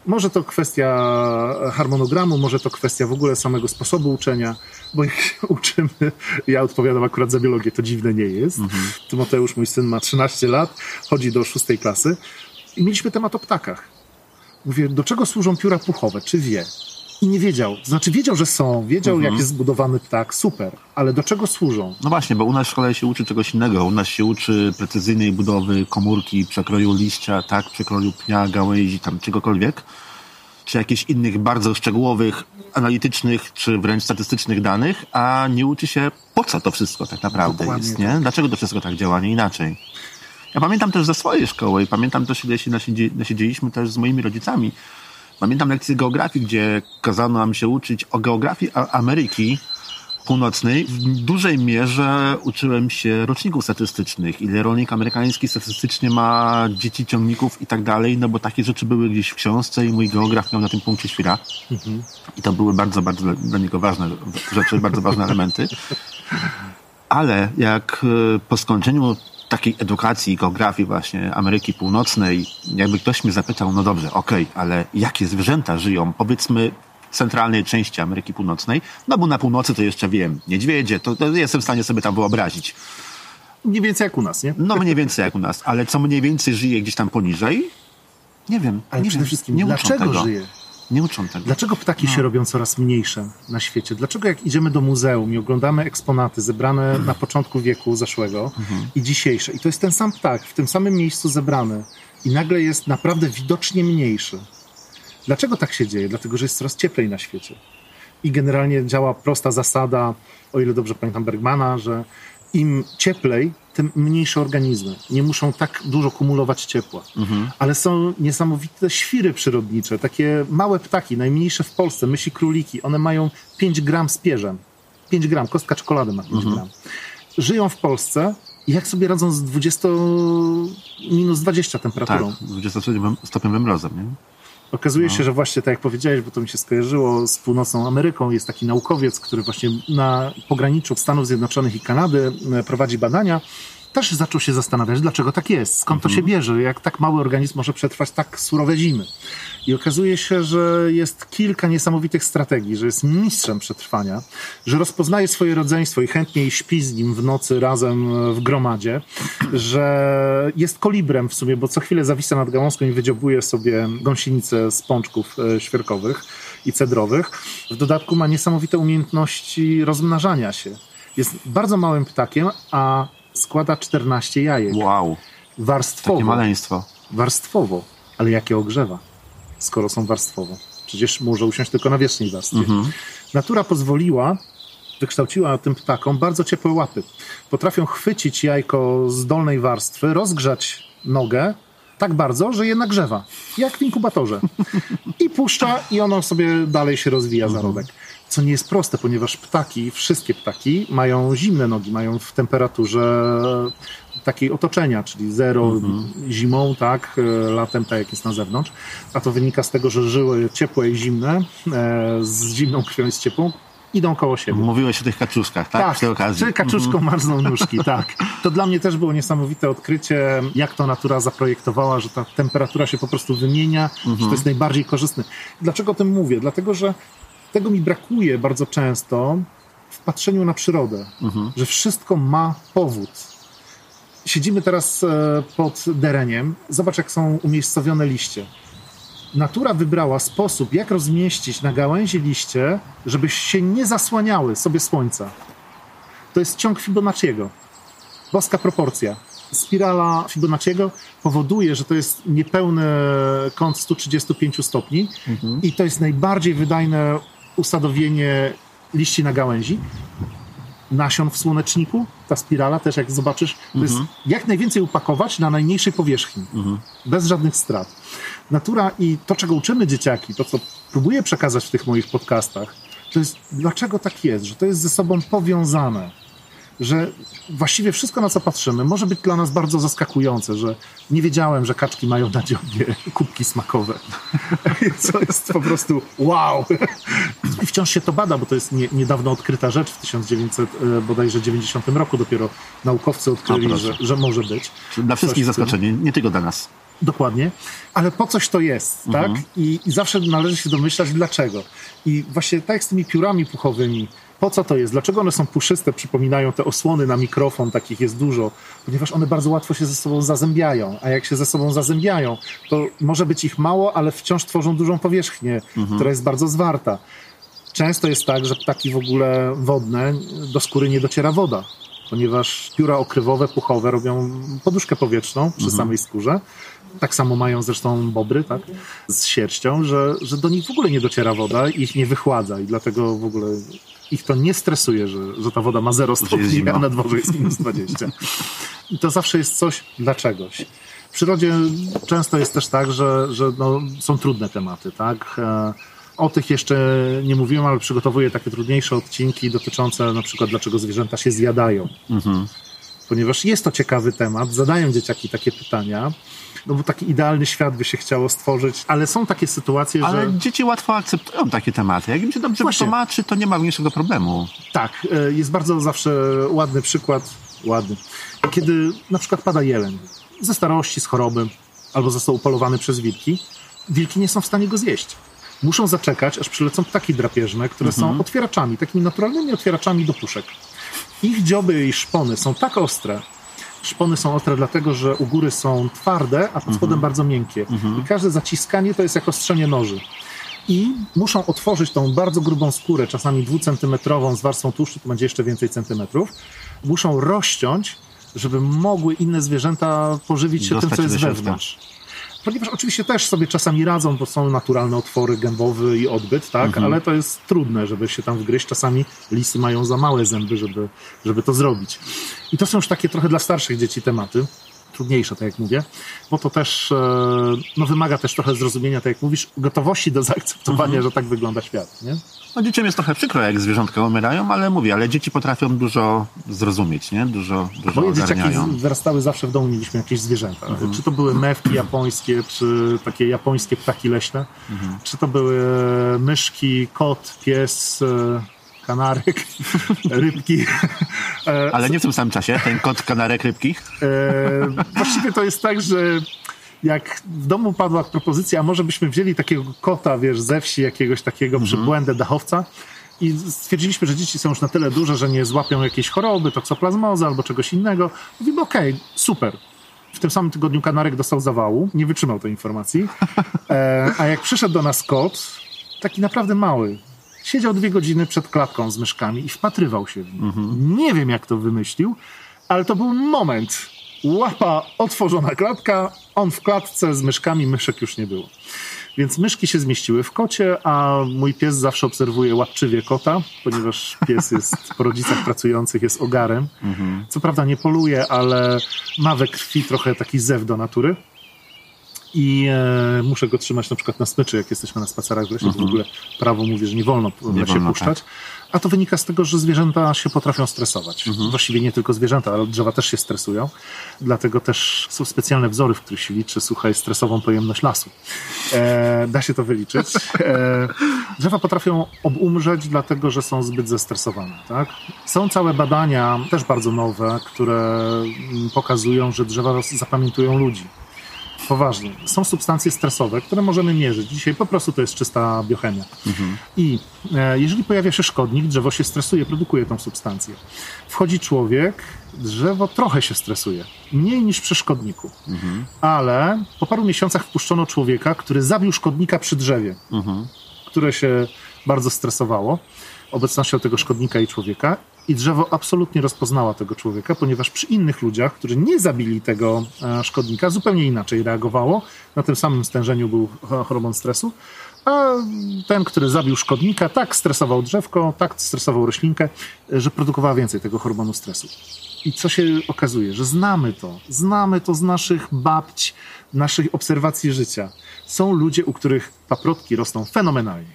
może to kwestia harmonogramu, może to kwestia w ogóle samego sposobu uczenia, bo jak się uczymy, ja odpowiadam akurat za biologię, to dziwne nie jest. Tymoteusz, mój syn ma 13 lat, chodzi do szóstej klasy i mieliśmy temat o ptakach. Mówię, do czego służą pióra puchowe, czy wie? I nie wiedział. Znaczy wiedział, że są, wiedział jak jest zbudowany ptak, super, ale do czego służą? No właśnie, bo u nas w szkole się uczy czegoś innego. U nas się uczy precyzyjnej budowy komórki, przekroju liścia, tak, przekroju pnia, gałęzi, tam czegokolwiek. Czy jakichś innych bardzo szczegółowych, analitycznych, czy wręcz statystycznych danych, a nie uczy się po co to wszystko tak naprawdę Dokładnie jest, nie? Dlaczego to wszystko tak działa, nie inaczej. Ja pamiętam też ze swojej szkoły i pamiętam też, ile się nasiedzieliśmy też z moimi rodzicami. Pamiętam lekcję geografii, gdzie kazano nam się uczyć o geografii Ameryki Północnej. W dużej mierze uczyłem się roczników statystycznych, ile rolnik amerykański statystycznie ma dzieci, ciągników i tak dalej, no bo takie rzeczy były gdzieś w książce i mój geograf miał na tym punkcie świra. I to były bardzo, bardzo dla, dla niego ważne rzeczy, bardzo ważne elementy. Ale jak e, po skończeniu takiej edukacji, geografii właśnie Ameryki Północnej, jakby ktoś mnie zapytał, no dobrze, okej, ale jakie zwierzęta żyją, powiedzmy, w centralnej części Ameryki Północnej, no bo na północy to jeszcze wiem, niedźwiedzie, to, to jestem w stanie sobie tam wyobrazić. Mniej więcej jak u nas, nie? No mniej więcej jak u nas, ale co mniej więcej żyje gdzieś tam poniżej? Nie wiem. Ale nie przede wiem. wszystkim, nie dlaczego tego. żyje? Nie uczą tego. Dlaczego ptaki się robią coraz mniejsze na świecie? Dlaczego jak idziemy do muzeum i oglądamy eksponaty zebrane na początku wieku zeszłego i dzisiejsze, i to jest ten sam ptak, w tym samym miejscu zebrany, i nagle jest naprawdę widocznie mniejszy. Dlaczego tak się dzieje? Dlatego, że jest coraz cieplej na świecie. I generalnie działa prosta zasada, o ile dobrze pamiętam Bergmana, że im cieplej, tym mniejsze organizmy. Nie muszą tak dużo kumulować ciepła. Ale są niesamowite świry przyrodnicze, takie małe ptaki, najmniejsze w Polsce, mysi króliki. One mają 5 gram z pierzem. 5 gram, kostka czekolady ma 5 gram. Żyją w Polsce i jak sobie radzą z 20, minus 20 Tak, temperaturą. 20-stopniowym mrozem, nie? Okazuje się, że właśnie tak jak powiedziałeś, bo to mi się skojarzyło z północną Ameryką, jest taki naukowiec, który właśnie na pograniczu Stanów Zjednoczonych i Kanady e, prowadzi badania. Też zaczął się zastanawiać, dlaczego tak jest, skąd to się bierze, jak tak mały organizm może przetrwać tak surowe zimy. I okazuje się, że jest kilka niesamowitych strategii, że jest mistrzem przetrwania, że rozpoznaje swoje rodzeństwo i chętnie śpi z nim w nocy razem w gromadzie, że jest kolibrem w sumie, bo co chwilę zawisa nad gałązką i wydziobuje sobie gąsienicę z pączków e, świerkowych i cedrowych. W dodatku ma niesamowite umiejętności rozmnażania się. Jest bardzo małym ptakiem, a składa 14 jajek. Wow, Warstwowo. takie maleństwo. Warstwowo. Ale jakie ogrzewa, skoro są warstwowo? Przecież może usiąść tylko na wierzchniej warstwie. Natura pozwoliła, wykształciła tym ptakom bardzo ciepłe łapy. Potrafią chwycić jajko z dolnej warstwy, rozgrzać nogę tak bardzo, że je nagrzewa. Jak w inkubatorze. I puszcza i ono sobie dalej się rozwija zarodek. Co nie jest proste, ponieważ ptaki, wszystkie ptaki mają zimne nogi, mają w temperaturze takiej otoczenia, czyli zero zimą, tak, e, latem tak jak jest na zewnątrz. A to wynika z tego, że żyły ciepłe i zimne, e, z zimną krwią i z ciepłą, idą koło siebie. Mówiłeś o tych kaczuszkach, tak? Przy tej okazji. Czy kaczuszką marzną nóżki, tak. To dla mnie też było niesamowite odkrycie, jak to natura zaprojektowała, że ta temperatura się po prostu wymienia, że to jest najbardziej korzystne. Dlaczego o tym mówię? Dlatego, że tego mi brakuje bardzo często w patrzeniu na przyrodę, że wszystko ma powód. Siedzimy teraz e, pod dereniem. Zobacz, jak są umiejscowione liście. Natura wybrała sposób, jak rozmieścić na gałęzi liście, żeby się nie zasłaniały sobie słońca. To jest ciąg Fibonacciego. Boska proporcja. Spirala Fibonacciego powoduje, że to jest niepełny kąt 135 stopni i to jest najbardziej wydajne usadowienie liści na gałęzi. Nasion w słoneczniku, ta spirala też jak zobaczysz, to jest jak najwięcej upakować na najmniejszej powierzchni, bez żadnych strat. Natura i to, czego uczymy dzieciaki, to co próbuję przekazać w tych moich podcastach, to jest dlaczego tak jest, że to jest ze sobą powiązane że właściwie wszystko, na co patrzymy, może być dla nas bardzo zaskakujące, że nie wiedziałem, że kaczki mają na dziobie kubki smakowe. Co jest po prostu wow! I wciąż się to bada, bo to jest nie, niedawno odkryta rzecz w 1900, e, bodajże 90 roku dopiero naukowcy odkryli, że, że może być. Dla wszystkich zaskoczenie, nie tylko dla nas. Dokładnie, ale po coś to jest, tak? I, I zawsze należy się domyślać, dlaczego. I właśnie tak jak z tymi piórami puchowymi, po co to jest? Dlaczego one są puszyste, przypominają te osłony na mikrofon, takich jest dużo? Ponieważ one bardzo łatwo się ze sobą zazębiają, a jak się ze sobą zazębiają, to może być ich mało, ale wciąż tworzą dużą powierzchnię, która jest bardzo zwarta. Często jest tak, że ptaki w ogóle wodne, do skóry nie dociera woda, ponieważ pióra okrywowe, puchowe robią poduszkę powietrzną przy samej skórze. Tak samo mają zresztą bobry, tak? Z sierścią, że, że do nich w ogóle nie dociera woda i ich nie wychładza i dlatego w ogóle ich to nie stresuje, że, że ta woda ma 0 stopni, a na dworze jest minus 20. I to zawsze jest coś dla czegoś. W przyrodzie często jest też tak, że, że no, są trudne tematy, tak? E, O tych jeszcze nie mówiłem, ale przygotowuję takie trudniejsze odcinki dotyczące na przykład dlaczego zwierzęta się zjadają. Ponieważ jest to ciekawy temat, zadają dzieciaki takie pytania, no bo taki idealny świat by się chciało stworzyć, ale są takie sytuacje, Ale że dzieci łatwo akceptują takie tematy. Jak im się dobrze Właśnie. wytłumaczy, to nie ma mniejszego problemu. tak, e, jest bardzo zawsze ładny przykład, ładny, kiedy na przykład pada jeleń ze starości, z choroby, albo został upolowany przez wilki, wilki nie są w stanie go zjeść. Muszą zaczekać, aż przylecą ptaki drapieżne, które są otwieraczami, takimi naturalnymi otwieraczami do puszek. Ich dzioby i szpony są tak ostre, szpony są ostre dlatego, że u góry są twarde, a pod spodem bardzo miękkie. I każde zaciskanie to jest jak ostrzenie noży. i muszą otworzyć tą bardzo grubą skórę, czasami dwucentymetrową z warstwą tłuszczu, to będzie jeszcze więcej centymetrów. Muszą rozciąć, żeby mogły inne zwierzęta pożywić się Dostać tym, co jest wewnątrz. Ponieważ oczywiście też sobie czasami radzą, bo są naturalne otwory gębowy i odbyt, tak? Mhm. Ale to jest trudne, żeby się tam wgryźć. Czasami lisy mają za małe zęby, żeby, żeby to zrobić. I to są już takie trochę dla starszych dzieci tematy. Trudniejsze, tak jak mówię, bo to też e, no, wymaga też trochę zrozumienia, tak jak mówisz, gotowości do zaakceptowania, Mhm. że tak wygląda świat. Nie? No dzieciom jest trochę przykro, jak zwierzątka umierają, ale mówię, ale dzieci potrafią dużo zrozumieć, nie? Dużo, dużo Moje dzieciaki ogarniają. z- wyrastały zawsze w domu, mieliśmy jakieś zwierzęta. Mhm. Czy to były mewki japońskie, czy takie japońskie ptaki leśne, Mhm. czy to były myszki, kot, pies, e, kanarek, rybki. E, Ale nie w tym samym czasie, ten kot kanarek rybki. E, właściwie to jest tak, że jak w domu padła propozycja, a może byśmy wzięli takiego kota, wiesz, ze wsi, jakiegoś takiego przybłędę dachowca i stwierdziliśmy, że dzieci są już na tyle duże, że nie złapią jakiejś choroby, toksoplazmozy albo czegoś innego. Mówimy, okej, super. W tym samym tygodniu kanarek dostał zawału, nie wytrzymał tej informacji. E, a jak przyszedł do nas kot, taki naprawdę mały, siedział dwie godziny przed klatką z myszkami i wpatrywał się w nich. Nie wiem, jak to wymyślił, ale to był moment. Łapa otworzona klatka, on w klatce z myszkami, myszek już nie było. Więc myszki się zmieściły w kocie, a mój pies zawsze obserwuje łapczywie kota, ponieważ pies jest po rodzicach pracujących, jest ogarem. Co prawda nie poluje, ale ma we krwi trochę taki zew do natury. I e, muszę go trzymać na przykład na smyczy, jak jesteśmy na spacerach w lesie. To w ogóle prawo mówi, że nie wolno w Nie lesie wolno, puszczać. A to wynika z tego, że zwierzęta się potrafią stresować. Mhm. Właściwie nie tylko zwierzęta, ale drzewa też się stresują. Dlatego też są specjalne wzory, w których się liczy, słuchaj, stresową pojemność lasu. E, da się to wyliczyć. E, drzewa potrafią obumrzeć, dlatego że są zbyt zestresowane. Tak? Są całe badania, też bardzo nowe, które mm, pokazują, że drzewa zapamiętują ludzi. Poważnie. Są substancje stresowe, które możemy mierzyć. Dzisiaj po prostu to jest czysta biochemia. I e, jeżeli pojawia się szkodnik, drzewo się stresuje, produkuje tą substancję. Wchodzi człowiek, drzewo trochę się stresuje. Mniej niż przy szkodniku. Ale po paru miesiącach wpuszczono człowieka, który zabił szkodnika przy drzewie, które się bardzo stresowało obecnością tego szkodnika i człowieka. I drzewo absolutnie rozpoznała tego człowieka, ponieważ przy innych ludziach, którzy nie zabili tego e, szkodnika, zupełnie inaczej reagowało. Na tym samym stężeniu był ho- hormon stresu. A ten, który zabił szkodnika, tak stresował drzewko, tak stresował roślinkę, e, że produkowała więcej tego hormonu stresu. I co się okazuje, że znamy to, znamy to z naszych babć, naszych obserwacji życia. Są ludzie, u których paprotki rosną fenomenalnie.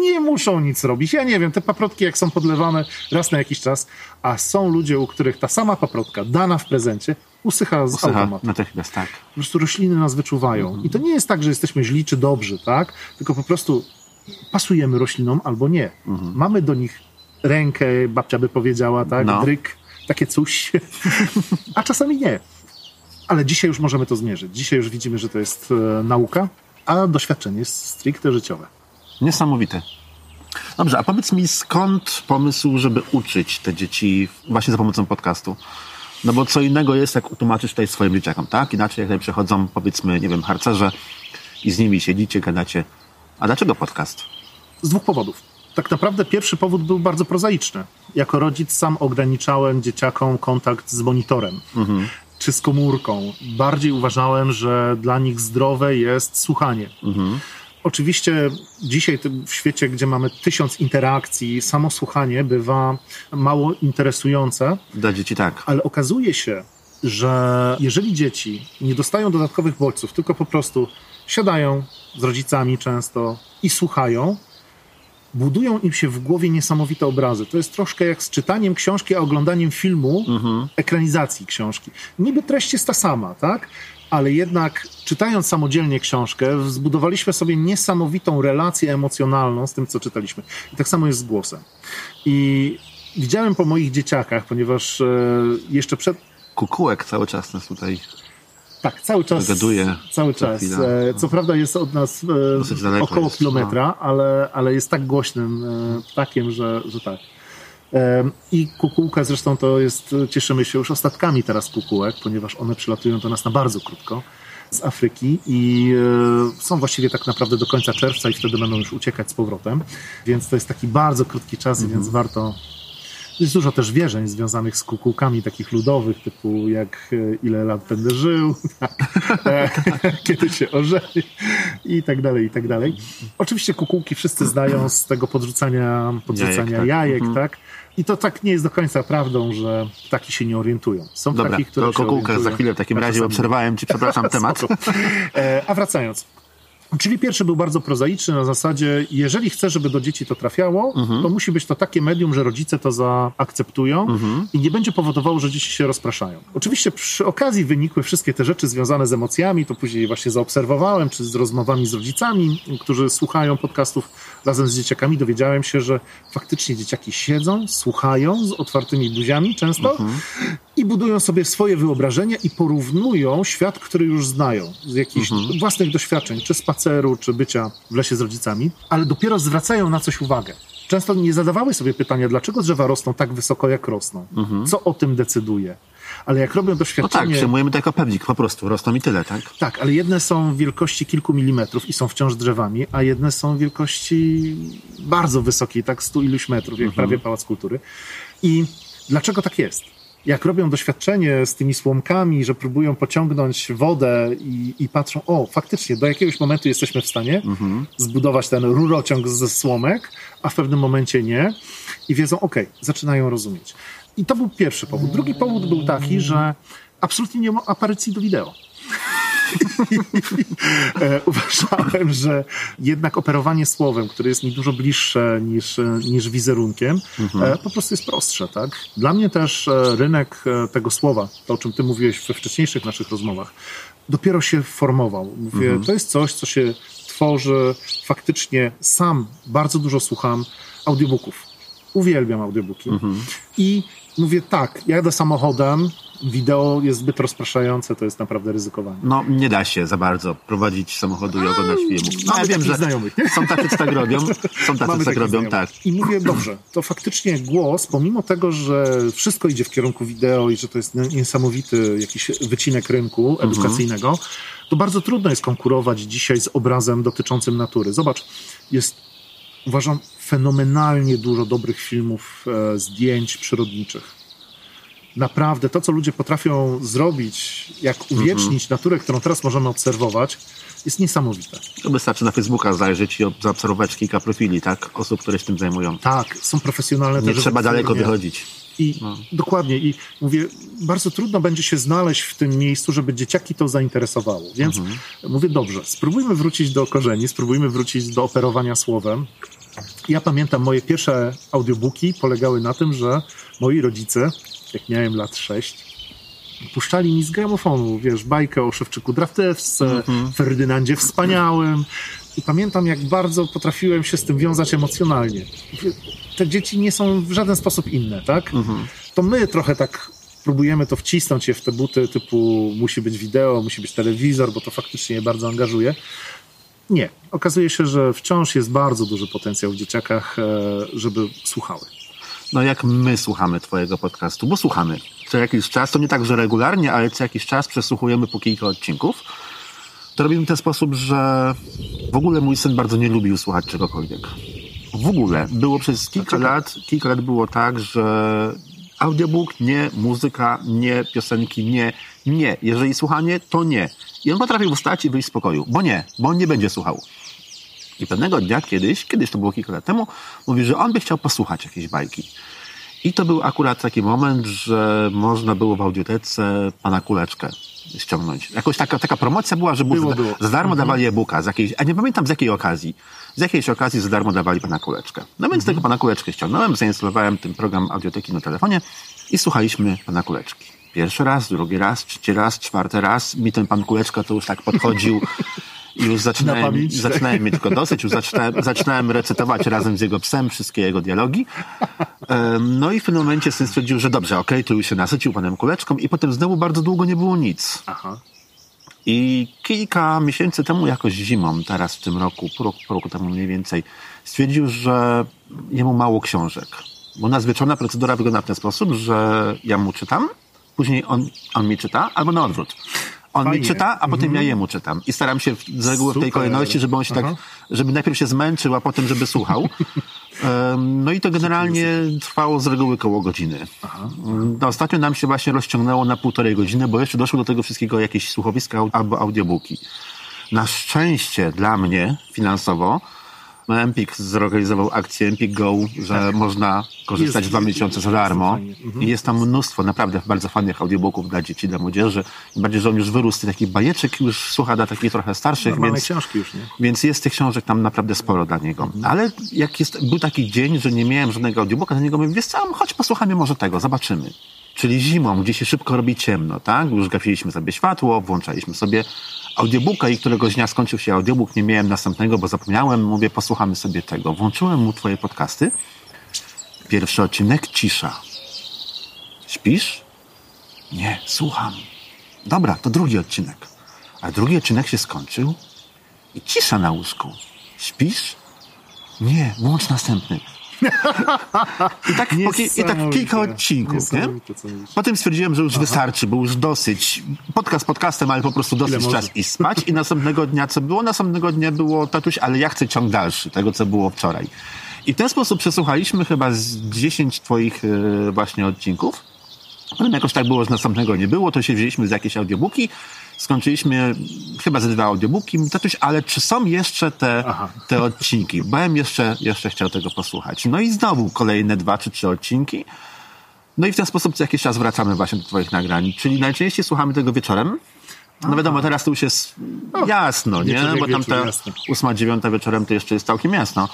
Nie muszą nic robić. Ja nie wiem, te paprotki jak są podlewane raz na jakiś czas, a są ludzie, u których ta sama paprotka dana w prezencie usycha z Usycha automatu. natychmiast, tak. Po prostu rośliny nas wyczuwają. I to nie jest tak, że jesteśmy źli czy dobrzy, tak? Tylko po prostu pasujemy roślinom albo nie. Mamy do nich rękę, babcia by powiedziała, tak? No. Dryk, takie coś. A czasami nie. Ale dzisiaj już możemy to zmierzyć. Dzisiaj już widzimy, że to jest e, nauka, a doświadczenie jest stricte życiowe. Niesamowite. Dobrze, a powiedz mi, skąd pomysł, żeby uczyć te dzieci właśnie za pomocą podcastu? No bo co innego jest, jak utłumaczysz tutaj swoim dzieciakom, tak? Inaczej jak tutaj przychodzą, powiedzmy, nie wiem, harcerze i z nimi siedzicie, gadacie. A dlaczego podcast? Z dwóch powodów. Tak naprawdę pierwszy powód był bardzo prozaiczny. Jako rodzic sam ograniczałem dzieciakom kontakt z monitorem czy z komórką. Bardziej uważałem, że dla nich zdrowe jest słuchanie. Oczywiście dzisiaj w świecie, gdzie mamy tysiąc interakcji, samo słuchanie bywa mało interesujące, Dla dzieci tak. ale okazuje się, że jeżeli dzieci nie dostają dodatkowych bodźców, tylko po prostu siadają z rodzicami często i słuchają, budują im się w głowie niesamowite obrazy. To jest troszkę jak z czytaniem książki, a oglądaniem filmu, ekranizacji książki. Niby treść jest ta sama, tak? Ale jednak czytając samodzielnie książkę, zbudowaliśmy sobie niesamowitą relację emocjonalną z tym, co czytaliśmy. I tak samo jest z głosem. I widziałem po moich dzieciakach, ponieważ e, jeszcze przed, Kukułek cały czas nas tutaj tak, cały czas. Wygaduje Cały czas. chwila. E, Co prawda jest od nas e, około jest, no. kilometra, ale, ale jest tak głośnym e, ptakiem, że, że tak. I kukułka zresztą to jest, cieszymy się już ostatkami teraz kukułek, ponieważ one przylatują do nas na bardzo krótko z Afryki i są są właściwie tak naprawdę do końca czerwca i wtedy będą już uciekać z powrotem, więc to jest taki bardzo krótki czas, więc warto jest dużo też wierzeń związanych z kukułkami takich ludowych, typu jak e, ile lat będę żył, e, kiedy się ożeni i tak dalej, i tak dalej. Oczywiście kukułki wszyscy znają z tego podrzucania, podrzucania jajek, tak. jajek tak? I to tak nie jest do końca prawdą, że ptaki się nie orientują. Są Dobra, ptaki, które to o za chwilę w takim razie obserwowałem ci, przepraszam, temat. E, a wracając. Czyli pierwszy był bardzo prozaiczny na zasadzie, jeżeli chcę, żeby do dzieci to trafiało, mhm. to musi być to takie medium, że rodzice to zaakceptują mhm. i nie będzie powodowało, że dzieci się rozpraszają. Oczywiście przy okazji wynikły wszystkie te rzeczy związane z emocjami, to później właśnie zaobserwowałem, czy z rozmowami z rodzicami, którzy słuchają podcastów razem z dzieciakami, dowiedziałem się, że faktycznie dzieciaki siedzą, słuchają z otwartymi buziami często mhm. i budują sobie swoje wyobrażenia i porównują świat, który już znają z jakichś mhm. własnych doświadczeń, czy spaceru, czy bycia w lesie z rodzicami, ale dopiero zwracają na coś uwagę często nie zadawały sobie pytania, dlaczego drzewa rosną tak wysoko, jak rosną. Mhm. Co o tym decyduje? Ale jak robią doświadczenie... No tak, przyjmujemy to jako pewnik, po prostu, rosną i tyle, tak? Tak, ale jedne są wielkości kilku milimetrów i są wciąż drzewami, a jedne są wielkości bardzo wysokiej, tak stu iluś metrów, jak mhm. prawie Pałac Kultury. I dlaczego tak jest? Jak robią doświadczenie z tymi słomkami, że próbują pociągnąć wodę i, i patrzą, o, faktycznie, do jakiegoś momentu jesteśmy w stanie mhm. zbudować ten rurociąg ze słomek, a w pewnym momencie nie. I wiedzą, ok, zaczynają rozumieć. I to był pierwszy powód. Drugi powód był taki, że absolutnie nie ma aparycji do wideo. E, uważałem, że jednak operowanie słowem, które jest mi dużo bliższe niż, niż wizerunkiem, mhm. E, po prostu jest prostsze. Tak? Dla mnie też e, rynek tego słowa, to o czym ty mówiłeś we wcześniejszych naszych rozmowach, dopiero się formował. Mówię, mhm. to jest coś, co się tworzy faktycznie sam. Bardzo dużo słucham audiobooków. Uwielbiam audiobooki. Mhm. I mówię tak, jadę samochodem, wideo jest zbyt rozpraszające, to jest naprawdę ryzykowanie. No, nie da się za bardzo prowadzić samochodu i oglądać filmów. No, ja wiem, że znajomych, nie? są tacy, co tak robią, są tacy, co tak robią, tak. I mówię, dobrze, to faktycznie głos, pomimo tego, że wszystko idzie w kierunku wideo i że to jest niesamowity jakiś wycinek rynku mhm. edukacyjnego, mhm. to bardzo trudno jest konkurować dzisiaj z obrazem dotyczącym natury. Zobacz, jest, uważam, fenomenalnie dużo dobrych filmów, e, zdjęć przyrodniczych naprawdę to, co ludzie potrafią zrobić, jak uwiecznić mhm. naturę, którą teraz możemy obserwować, jest niesamowite. To wystarczy na Facebooka zajrzeć i zaobserwować kilka profili, tak? Osób, które się tym zajmują. Tak, są profesjonalne. Nie trzeba daleko wychodzić. I no. dokładnie, i mówię, bardzo trudno będzie się znaleźć w tym miejscu, żeby dzieciaki to zainteresowało. Więc mhm. mówię, dobrze, spróbujmy wrócić do korzeni, spróbujmy wrócić do operowania słowem. Ja pamiętam, moje pierwsze audiobooki polegały na tym, że moi rodzice jak miałem lat 6, puszczali mi z gramofonu, wiesz, bajkę o Szewczyku Draftewce, mm-hmm. Ferdynandzie Wspaniałym. I pamiętam, jak bardzo potrafiłem się z tym wiązać emocjonalnie. Te dzieci nie są w żaden sposób inne, tak? Mm-hmm. To my trochę tak próbujemy to wcisnąć je w te buty typu musi być wideo, musi być telewizor, bo to faktycznie je bardzo angażuje. Nie. Okazuje się, że wciąż jest bardzo duży potencjał w dzieciakach, e, żeby słuchały no jak my słuchamy twojego podcastu, bo słuchamy co jakiś czas, to nie tak, że regularnie, ale co jakiś czas przesłuchujemy po kilka odcinków, to robimy w ten sposób, że w ogóle mój syn bardzo nie lubił słuchać czegokolwiek. W ogóle. Było przez kilka lat, kilka lat było tak, że audiobook nie, muzyka nie, piosenki nie, nie. Jeżeli słuchanie, to nie. I on potrafił wstać i wyjść z pokoju, bo nie, bo on nie będzie słuchał. I pewnego dnia kiedyś, kiedyś to było kilka lat temu, mówi, że on by chciał posłuchać jakiejś bajki. I to był akurat taki moment, że można było w audiotece pana kuleczkę ściągnąć. Jakoś taka, taka promocja była, że było, było. za darmo mhm. dawali e-booka, z jakiejś, a nie pamiętam z jakiej okazji. Z jakiejś okazji za darmo dawali pana kuleczkę. No więc mhm. tego pana kuleczkę ściągnąłem, zainstalowałem ten program audioteki na telefonie i słuchaliśmy pana kuleczki. Pierwszy raz, drugi raz, trzeci raz, czwarty raz. Mi ten pan kuleczka to już tak podchodził I już zaczynałem, pamięć, zaczynałem tak. mieć tylko dosyć, już zaczynałem, zaczynałem recytować razem z jego psem wszystkie jego dialogi. No i w pewnym momencie syn stwierdził, że dobrze, okej, okay, tu już się nasycił panem kuleczką i potem znowu bardzo długo nie było nic. Aha. I kilka miesięcy temu, jakoś zimą, teraz w tym roku, pół roku, pół roku temu mniej więcej, stwierdził, że jemu mało książek. Bo nas wieczorna procedura wygląda w ten sposób, że ja mu czytam, później on, on mi czyta, albo na odwrót On Fajnie. mi czyta, a potem ja jemu czytam. I staram się z reguły w tej Super. kolejności, żeby on się tak, Aha. żeby najpierw się zmęczył, a potem żeby słuchał. Em, No i to generalnie trwało z reguły koło godziny. No, ostatnio nam się właśnie rozciągnęło na półtorej godziny, bo jeszcze doszło do tego wszystkiego jakieś słuchowiska albo audiobooki. Na szczęście dla mnie finansowo no, Empik zorganizował akcję Empik Go, że można korzystać Jest- dwa miesiące za darmo. fajnie. I jest tam mnóstwo naprawdę bardzo fajnych audiobooków dla dzieci, dla młodzieży. Bardziej, że on już wyrósł z takich bajeczek, już słucha dla takich trochę starszych, Normalne więc, książki już, nie? więc jest tych książek tam naprawdę sporo dla niego. Ale jak jest, był taki dzień, że nie miałem żadnego audiobooka, dla niego mówię, wiesz co, chodź posłuchamy może tego, zobaczymy. Czyli zimą, gdzie się szybko robi ciemno, tak? Już gasiliśmy sobie światło, włączaliśmy sobie audiobooka i któregoś dnia skończył się audiobook, nie miałem następnego, bo zapomniałem, mówię, posłuchamy sobie tego. Włączyłem mu twoje podcasty. Pierwszy odcinek, cisza. Śpisz? Nie, słucham. Dobra, to drugi odcinek. A drugi odcinek się skończył i cisza na łóżku. Śpisz? Nie, włącz następny. I tak, ki- i tak kilka odcinków, nie? Potem stwierdziłem, że już wystarczy, bo już dosyć. Podcast podcastem, ale po prostu dosyć czas i spać. I następnego dnia co było? Następnego dnia było tatuś, ale ja chcę ciąg dalszy, tego co było wczoraj. I w ten sposób przesłuchaliśmy chyba z 10 twoich e, właśnie odcinków. Potem jakoś tak było, że następnego nie było, to się wzięliśmy z jakieś audiobooki. Skończyliśmy chyba ze dwa audiobooki. Tatuś, ale czy są jeszcze te, Aha. te odcinki? Bo ja bym jeszcze, jeszcze chciał tego posłuchać. No i znowu kolejne dwa czy trzy odcinki. No i w ten sposób co jakiś czas wracamy właśnie do twoich nagrań. Czyli najczęściej słuchamy tego wieczorem. No wiadomo, teraz to już jest jasno, nie? Bo tam ta ósma, dziewiąta wieczorem to jeszcze jest całkiem jasno.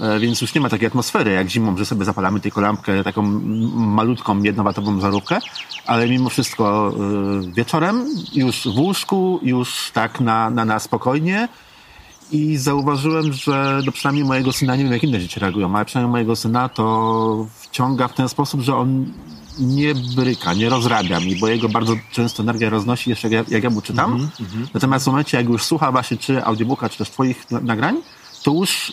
E, Więc już nie ma takiej atmosfery jak zimą, że sobie zapalamy tylko lampkę, taką malutką, jednowatową żarówkę, ale mimo wszystko e, wieczorem, już w łóżku, już tak na, na, na spokojnie. I zauważyłem, że no przynajmniej mojego syna, nie wiem jak inne dzieci reagują, ale przynajmniej mojego syna to wciąga w ten sposób, że on nie bryka, nie rozrabia mi, bo jego bardzo często energia roznosi jeszcze jak ja, jak ja mu czytam. Natomiast w momencie, jak już słucha właśnie czy audiobooka, czy też twoich na- nagrań, to już,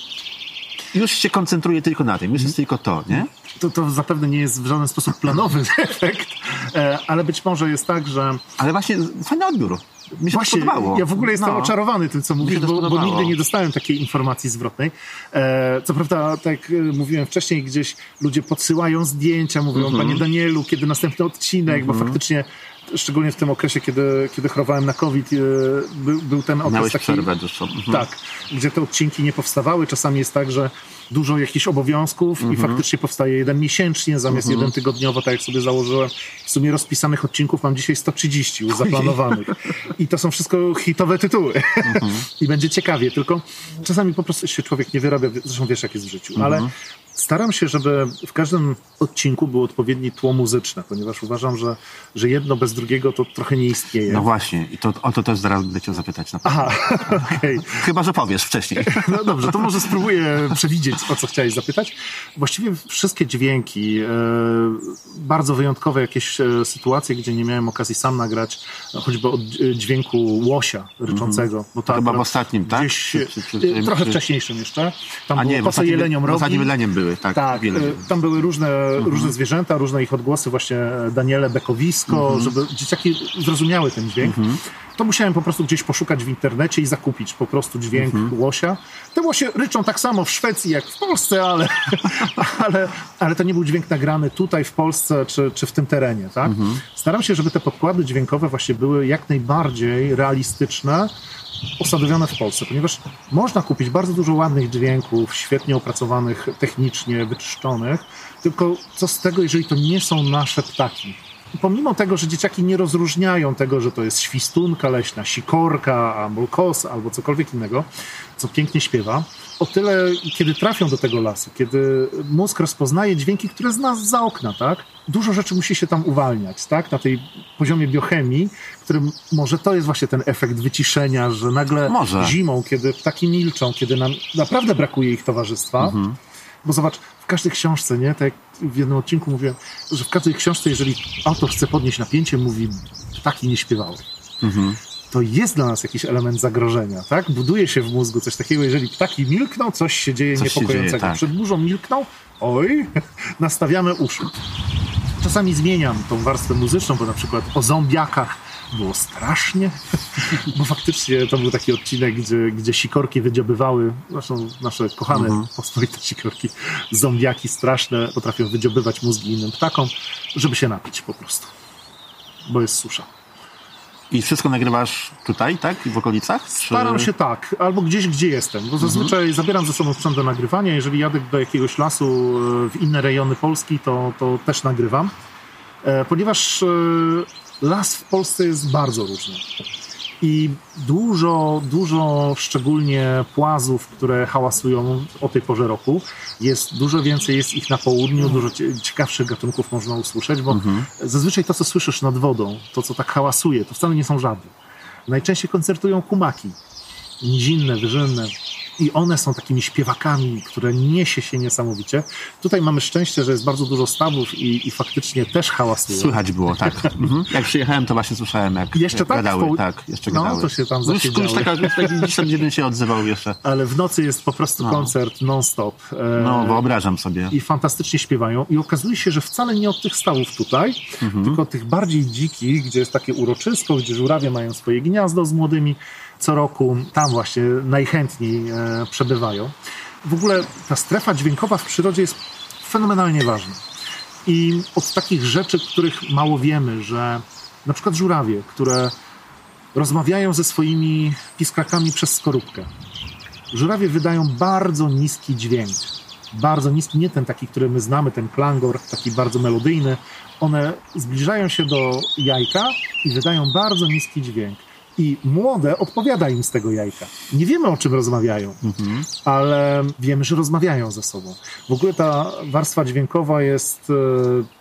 już się koncentruje tylko na tym, już jest tylko to, nie? To, to zapewne nie jest w żaden sposób planowy efekt, e, ale być może jest tak, że Ale właśnie fajny odbiór. Mi się Właśnie, ja w ogóle jestem No. oczarowany tym, co mówisz, bo, bo nigdy nie dostałem takiej informacji zwrotnej. E, co prawda, tak jak e, mówiłem wcześniej, gdzieś ludzie podsyłają zdjęcia, mówią, Mhm. panie Danielu, kiedy następny odcinek, bo faktycznie, szczególnie w tym okresie, kiedy, kiedy chorowałem na COVID, e, był, był ten okres Miałeś taki... przerwę dłuższą. Mhm. Tak, gdzie te odcinki nie powstawały. Czasami jest tak, że dużo jakichś obowiązków Mhm. i faktycznie powstaje jeden miesięcznie zamiast jeden tygodniowo, tak jak sobie założyłem. W sumie rozpisanych odcinków mam dzisiaj 130 już zaplanowanych. I to są wszystko hitowe tytuły. Mhm. I będzie ciekawie, tylko czasami po prostu się człowiek nie wyrabia, zresztą wiesz jak jest w życiu, Mhm. ale staram się, żeby w każdym odcinku był odpowiedni tło muzyczne, ponieważ uważam, że, że jedno bez drugiego to trochę nie istnieje. No właśnie, i to, o to też zaraz będę cię zapytać. Na. Aha, okej. Chyba, że powiesz wcześniej. No dobrze, to może spróbuję przewidzieć, o co chciałeś zapytać. Właściwie wszystkie dźwięki, e, bardzo wyjątkowe jakieś e, sytuacje, gdzie nie miałem okazji sam nagrać, choćby od e, dźwięku łosia ryczącego. Bo to Mhm. Chyba w ostatnim, tak? Gdzieś, Czy- czy- czy- trochę wcześniejszym jeszcze. Tam A było nie, w ostatnim, jeleniom w robi. ostatnim leniem były, tak. Tak, wiele. e, tam były różne, różne zwierzęta, różne ich odgłosy, właśnie Daniele Bekowisko, żeby dzieciaki zrozumiały ten dźwięk. To musiałem po prostu gdzieś poszukać w internecie i zakupić po prostu dźwięk łosia. Te łosie ryczą tak samo w Szwecji jak w Polsce, ale, ale, ale to nie był dźwięk nagrany tutaj w Polsce czy, czy w tym terenie. Tak? Staram się, żeby te podkłady dźwiękowe właśnie były jak najbardziej realistyczne, osadowione w Polsce, ponieważ można kupić bardzo dużo ładnych dźwięków, świetnie opracowanych technicznie, wyczyszczonych, tylko co z tego, jeżeli to nie są nasze ptaki? Pomimo tego, że dzieciaki nie rozróżniają tego, że to jest świstunka leśna, sikorka, albo kos, albo cokolwiek innego, co pięknie śpiewa, o tyle, kiedy trafią do tego lasu, kiedy mózg rozpoznaje dźwięki, które zna za okna, tak? Dużo rzeczy musi się tam uwalniać, tak? Na tej poziomie biochemii, którym może to jest właśnie ten efekt wyciszenia, że nagle Może. zimą, kiedy ptaki milczą, kiedy nam naprawdę brakuje ich towarzystwa, bo zobacz, w każdej książce, nie? Tak jak w jednym odcinku mówiłem, że w każdej książce, jeżeli autor chce podnieść napięcie, mówi ptaki nie śpiewały. To jest dla nas jakiś element zagrożenia, tak? Buduje się w mózgu coś takiego, jeżeli ptaki milkną, coś się dzieje Coś się niepokojącego. dzieje, tak. Przed burzą milkną, oj, nastawiamy uszu. Czasami zmieniam tą warstwę muzyczną, bo na przykład o zombiakach było strasznie, bo faktycznie to był taki odcinek, gdzie, gdzie sikorki wydziobywały, zresztą nasze kochane mhm. pospolite sikorki, zombiaki straszne potrafią wydziobywać mózgi innym ptakom, żeby się napić po prostu, bo jest susza. I wszystko nagrywasz tutaj, tak? W okolicach? Czy... Staram się tak, albo gdzieś, gdzie jestem, bo zazwyczaj mhm. zabieram ze sobą sprzęt do nagrywania. Jeżeli jadę do jakiegoś lasu e, w inne rejony Polski, to, to też nagrywam. E, ponieważ e, las w Polsce jest bardzo różny. I dużo, dużo szczególnie płazów, które hałasują o tej porze roku. Jest dużo więcej, jest ich na południu, dużo ciekawszych gatunków można usłyszeć, bo mhm. zazwyczaj to, co słyszysz nad wodą, to, co tak hałasuje, to wcale nie są żaby. Najczęściej koncertują kumaki, nizinne, wyżynne, i one są takimi śpiewakami, które niesie się niesamowicie. Tutaj mamy szczęście, że jest bardzo dużo stawów i, i faktycznie też hałasują. Słychać było, tak. Mhm. Jak przyjechałem, to właśnie słyszałem, jak jeszcze tak? gadały. Tak, jeszcze no, gadały. to się tam już, już taka, taki gdzieś tam się odzywał jeszcze. Ale w nocy jest po prostu no. koncert non-stop. E, no, wyobrażam sobie. I fantastycznie śpiewają. I okazuje się, że wcale nie od tych stawów tutaj, mhm. tylko od tych bardziej dzikich, gdzie jest takie uroczysko, gdzie żurawie mają swoje gniazdo z młodymi co roku tam właśnie najchętniej e, przebywają. W ogóle ta strefa dźwiękowa w przyrodzie jest fenomenalnie ważna. I od takich rzeczy, których mało wiemy, że na przykład żurawie, które rozmawiają ze swoimi piskrakami przez skorupkę. Żurawie wydają bardzo niski dźwięk. Bardzo niski, nie ten taki, który my znamy, ten klangor, taki bardzo melodyjny. One zbliżają się do jajka i wydają bardzo niski dźwięk i młode odpowiada im z tego jajka. Nie wiemy o czym rozmawiają, mhm. ale wiemy, że rozmawiają ze sobą. W ogóle ta warstwa dźwiękowa jest e,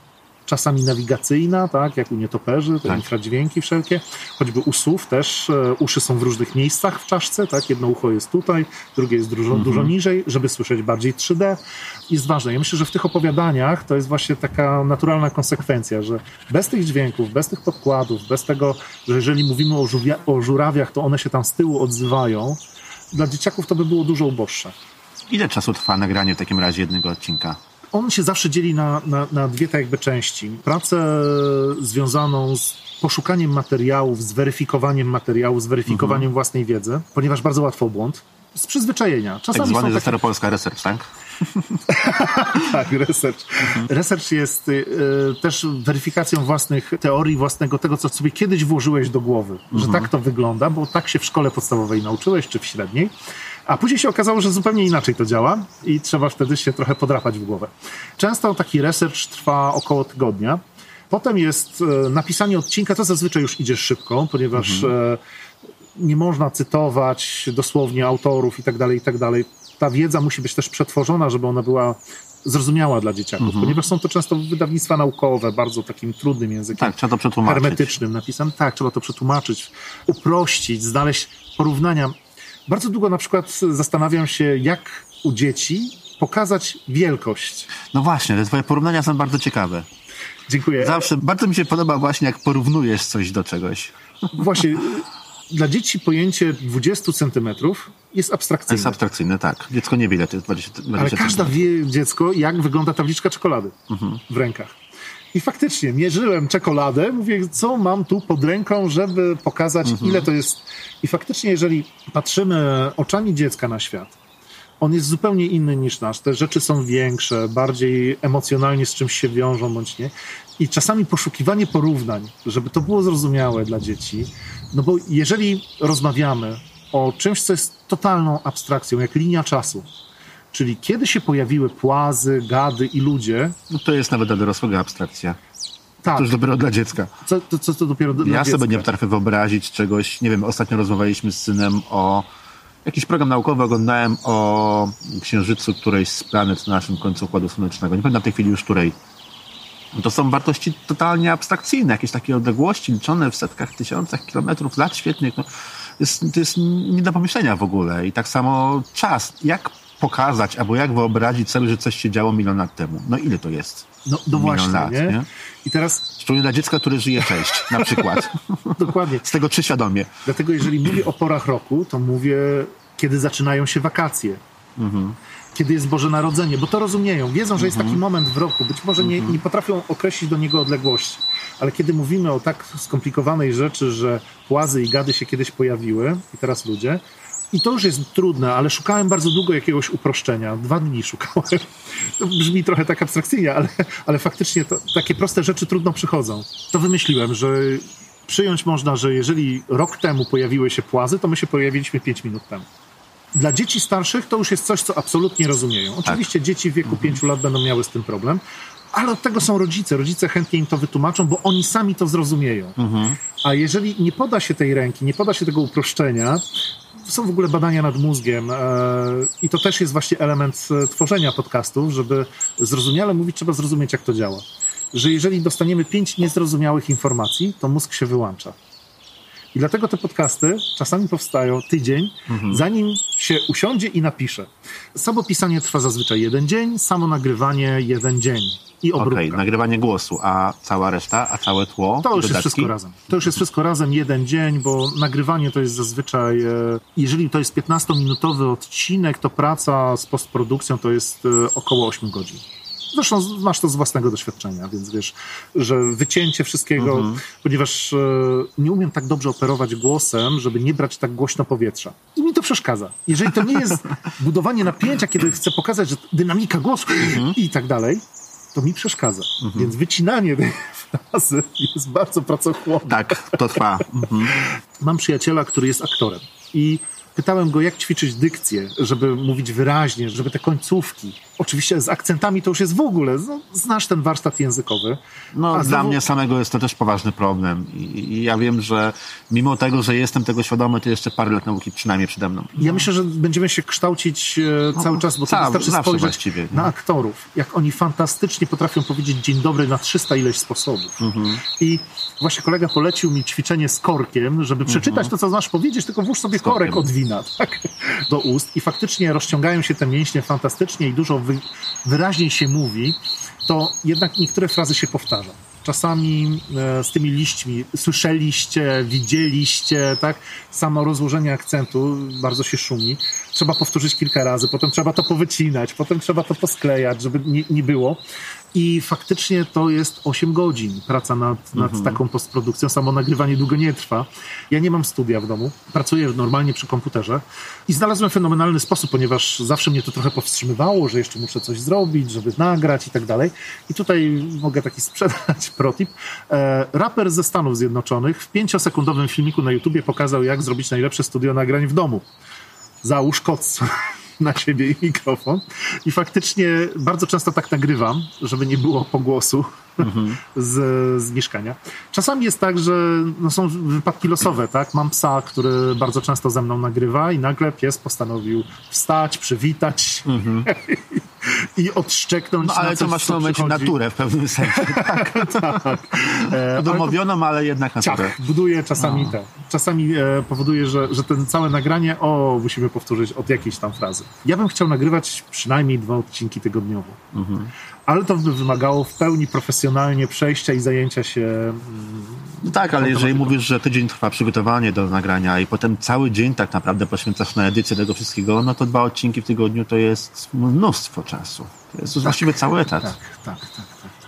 czasami nawigacyjna, tak, jak u nietoperzy, te tak. infradźwięki wszelkie, choćby u słów też, e, uszy są w różnych miejscach w czaszce, tak, jedno ucho jest tutaj, drugie jest dużo, mhm. dużo niżej, żeby słyszeć bardziej 3D. Jest ważne. Ja myślę, że w tych opowiadaniach to jest właśnie taka naturalna konsekwencja, że bez tych dźwięków, bez tych podkładów, bez tego, że jeżeli mówimy o, żółwia, o żurawiach, to one się tam z tyłu odzywają, dla dzieciaków to by było dużo uboższe. Ile czasu trwa nagranie w takim razie jednego odcinka? On się zawsze dzieli na, na, na dwie tak jakby części. Pracę związaną z poszukaniem materiałów, z weryfikowaniem materiału, z weryfikowaniem mhm. własnej wiedzy, ponieważ bardzo łatwo błąd. Z przyzwyczajenia. Czasami tak zwany ze Staropolska research, tak? tak, research. Mhm. Research jest y, też weryfikacją własnych teorii, własnego tego, co sobie kiedyś włożyłeś do głowy, mhm. że tak to wygląda, bo tak się w szkole podstawowej nauczyłeś, czy w średniej. A później się okazało, że zupełnie inaczej to działa i trzeba wtedy się trochę podrapać w głowę. Często taki research trwa około tygodnia. Potem jest e, napisanie odcinka, to zazwyczaj już idzie szybko, ponieważ mhm. E, nie można cytować dosłownie autorów i tak dalej, i tak dalej. Ta wiedza musi być też przetworzona, żeby ona była zrozumiała dla dzieciaków, mhm. ponieważ są to często wydawnictwa naukowe, bardzo takim trudnym językiem. Tak, trzeba to przetłumaczyć. Hermetycznym napisem. Tak, trzeba to przetłumaczyć, uprościć, znaleźć porównania. Bardzo długo na przykład zastanawiam się, jak u dzieci pokazać wielkość. No właśnie, te twoje porównania są bardzo ciekawe. Dziękuję. Zawsze bardzo mi się podoba właśnie, jak porównujesz coś do czegoś. Właśnie. Dla dzieci pojęcie 20 centymetrów jest abstrakcyjne. Jest abstrakcyjne, tak. Dziecko nie wie, ile to jest 20, 20 Ale każda wie dziecko, jak wygląda tabliczka czekolady mhm. w rękach. I faktycznie mierzyłem czekoladę, mówię, co mam tu pod ręką, żeby pokazać, mhm. ile to jest. I faktycznie, jeżeli patrzymy oczami dziecka na świat, on jest zupełnie inny niż nasz. Te rzeczy są większe, bardziej emocjonalnie z czymś się wiążą bądź nie. I czasami poszukiwanie porównań, żeby to było zrozumiałe dla dzieci. No bo jeżeli rozmawiamy o czymś, co jest totalną abstrakcją, jak linia czasu, Czyli kiedy się pojawiły płazy, gady i ludzie. No to jest nawet dla dorosłego abstrakcja. Tak. To już dopiero dla dziecka. Co, to, co to dopiero dla ja dziecka? Ja sobie nie potrafię wyobrazić czegoś. Nie wiem, ostatnio rozmawialiśmy z synem o jakiś program naukowy oglądałem o księżycu którejś z planet na naszym końcu Układu Słonecznego. Nie pamiętam w tej chwili już której. To są wartości totalnie abstrakcyjne, jakieś takie odległości liczone w setkach, tysiącach kilometrów, lat świetnych. No, jest, to jest nie do pomyślenia w ogóle. I tak samo czas. Jak pokazać, albo jak wyobrazić sobie, że coś się działo milion lat temu. No ile to jest? No, no właśnie, lat, nie? nie? I teraz... Szczególnie dla dziecka, które żyje cześć, na przykład. Dokładnie. Z tego czy świadomie. Dlatego jeżeli mówię o porach roku, to mówię, kiedy zaczynają się wakacje. kiedy jest Boże Narodzenie, bo to rozumieją, wiedzą, że jest taki moment w roku, być może nie, nie potrafią określić do niego odległości, ale kiedy mówimy o tak skomplikowanej rzeczy, że płazy i gady się kiedyś pojawiły i teraz ludzie, i to już jest trudne, ale szukałem bardzo długo jakiegoś uproszczenia. Dwa dni szukałem. To brzmi trochę tak abstrakcyjnie, ale, ale faktycznie to, takie proste rzeczy trudno przychodzą. To wymyśliłem, że przyjąć można, że jeżeli rok temu pojawiły się płazy, to my się pojawiliśmy pięć minut temu. Dla dzieci starszych to już jest coś, co absolutnie rozumieją. Oczywiście dzieci w wieku pięciu lat będą miały z tym problem, ale od tego są rodzice. Rodzice chętnie im to wytłumaczą, bo oni sami to zrozumieją. A jeżeli nie poda się tej ręki, nie poda się tego uproszczenia, są w ogóle badania nad mózgiem e, i to też jest właśnie element e, tworzenia podcastów, żeby zrozumiale mówić, trzeba zrozumieć, jak to działa. Że jeżeli dostaniemy pięć niezrozumiałych informacji, to mózg się wyłącza. I dlatego te podcasty czasami powstają tydzień, zanim się usiądzie i napisze. Samo pisanie trwa zazwyczaj jeden dzień, samo nagrywanie jeden dzień i Okej, obróbka. nagrywanie głosu, a cała reszta, a całe tło? To już jest wszystko razem. To już jest wszystko razem, jeden dzień, bo nagrywanie to jest zazwyczaj, e, jeżeli to jest 15-minutowy odcinek, to praca z postprodukcją to jest e, około 8 godzin. Zresztą masz to z własnego doświadczenia, więc wiesz, że wycięcie wszystkiego, ponieważ e, nie umiem tak dobrze operować głosem, żeby nie brać tak głośno powietrza. I mi to przeszkadza. Jeżeli to nie jest budowanie napięcia, kiedy chcę pokazać, że dynamika głosu i tak dalej, to mi przeszkadza. Więc wycinanie tej frazy jest bardzo pracochłonne. Tak, to trwa. Mhm. Mam przyjaciela, który jest aktorem i pytałem go, jak ćwiczyć dykcję, żeby mówić wyraźnie, żeby te końcówki. Oczywiście z akcentami to już jest w ogóle. No, znasz ten warsztat językowy. No, dla znowu- mnie samego jest to też poważny problem. I, I ja wiem, że mimo tego, że jestem tego świadomy, to jeszcze parę lat nauki przynajmniej przede mną. Ja myślę, że będziemy się kształcić e, cały czas, bo to cały- wystarczy spojrzeć właściwie, na aktorów, jak oni fantastycznie potrafią powiedzieć dzień dobry na 300 ileś sposobów. Mhm. I właśnie kolega polecił mi ćwiczenie z korkiem, żeby przeczytać to, co znasz powiedzieć, tylko włóż sobie Mhm. korek od wina tak? do ust i faktycznie rozciągają się te mięśnie fantastycznie i dużo wy, wyraźniej się mówi, to jednak niektóre frazy się powtarza. Czasami e, z tymi liśćmi słyszeliście, widzieliście, tak? Samo rozłożenie akcentu bardzo się szumi. Trzeba powtórzyć kilka razy, potem trzeba to powycinać, potem trzeba to posklejać, żeby nie, nie było. I faktycznie to jest 8 godzin praca nad, nad taką postprodukcją. Samo nagrywanie długo nie trwa. Ja nie mam studia w domu, pracuję normalnie przy komputerze i znalazłem fenomenalny sposób, ponieważ zawsze mnie to trochę powstrzymywało, że jeszcze muszę coś zrobić, żeby nagrać i tak dalej. I tutaj mogę taki sprzedać protip. E, raper ze Stanów Zjednoczonych w pięciosekundowym filmiku na YouTubie pokazał, jak zrobić najlepsze studio nagrań w domu załóż koc na siebie i mikrofon. I faktycznie bardzo często tak nagrywam, żeby nie było pogłosu z, z mieszkania. Czasami jest tak, że no są wypadki losowe, tak? Mam psa, który bardzo często ze mną nagrywa i nagle pies postanowił wstać, przywitać i odszczeknąć No ale na to coś, masz co na przychodzi. naturę w pewnym sensie. E, Domowioną, ale jednak naturę. ciach, buduje czasami te. Czasami e, powoduje, że, że ten całe nagranie, o, musimy powtórzyć od jakiejś tam frazy. Ja bym chciał nagrywać przynajmniej dwa odcinki tygodniowo. Ale to by wymagało w pełni profesjonalnie przejścia i zajęcia się. mm, No tak, ale jeżeli mówisz, że tydzień trwa przygotowanie do nagrania i potem cały dzień tak naprawdę poświęcasz na edycję tego wszystkiego, no to dwa odcinki w tygodniu to jest mnóstwo czasu. To jest właściwie cały etat. Tak, tak, tak, tak, tak,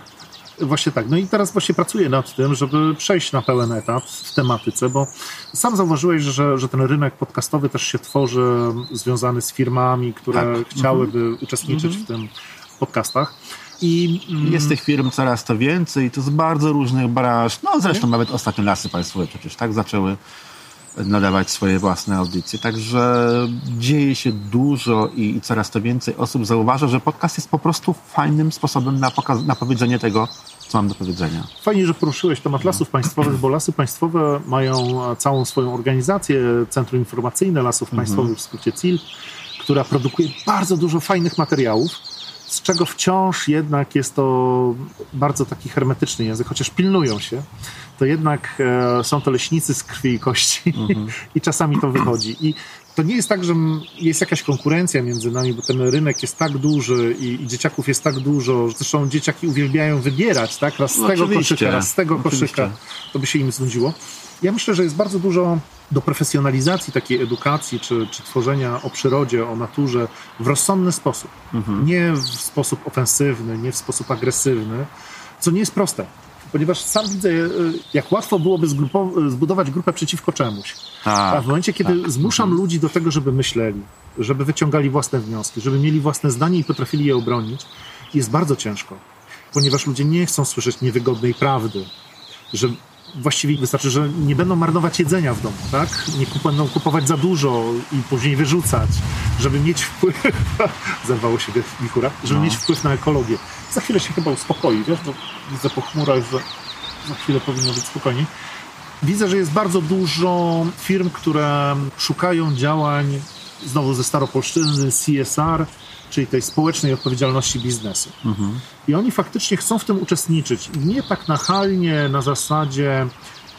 tak. Właśnie tak. No i teraz właśnie pracuję nad tym, żeby przejść na pełen etat w tematyce, bo sam zauważyłeś, że, że ten rynek podcastowy też się tworzy, związany z firmami, które Tak. chciałyby uczestniczyć w tym podcastach. I mm, Jest tych firm coraz to więcej, to z bardzo różnych branż. No zresztą nawet ostatnio lasy państwowe przecież tak zaczęły nadawać swoje własne audycje. Także dzieje się dużo i, i coraz to więcej osób zauważa, że podcast jest po prostu fajnym sposobem na, poka- na powiedzenie tego, co mam do powiedzenia. Fajnie, że poruszyłeś temat lasów państwowych, bo lasy państwowe mają całą swoją organizację, Centrum Informacyjne Lasów Państwowych, w skrócie CIL, która produkuje bardzo dużo fajnych materiałów, z czego wciąż jednak jest to bardzo taki hermetyczny język, chociaż pilnują się, to jednak e, są to leśnicy z krwi i kości i czasami to wychodzi. I to nie jest tak, że jest jakaś konkurencja między nami, bo ten rynek jest tak duży i, i dzieciaków jest tak dużo. Zresztą dzieciaki uwielbiają wybierać, tak? Raz z No tego oczywiście, koszyka, raz z tego oczywiście. koszyka. To by się im znudziło. Ja myślę, że jest bardzo dużo do profesjonalizacji takiej edukacji, czy, czy tworzenia o przyrodzie, o naturze w rozsądny sposób. Nie w sposób ofensywny, nie w sposób agresywny, co nie jest proste. Ponieważ sam widzę, y, jak łatwo byłoby zbudować grupę przeciwko czemuś. Tak, A w momencie, kiedy tak. zmuszam ludzi do tego, żeby myśleli, żeby wyciągali własne wnioski, żeby mieli własne zdanie i potrafili je obronić, jest bardzo ciężko. Ponieważ ludzie nie chcą słyszeć niewygodnej prawdy, że właściwie wystarczy, że nie będą marnować jedzenia w domu, tak? Nie kup- będą kupować za dużo i później wyrzucać, żeby mieć wpływ, zerwało się wichura, żeby No. mieć wpływ na ekologię. Za chwilę się chyba uspokoi, wiesz, bo widzę po chmurach, że za chwilę powinno być spokojniej. Widzę, że jest bardzo dużo firm, które szukają działań znowu ze staropolszczyzny CSR, czyli tej społecznej odpowiedzialności biznesu. I oni faktycznie chcą w tym uczestniczyć. Nie tak nachalnie, na zasadzie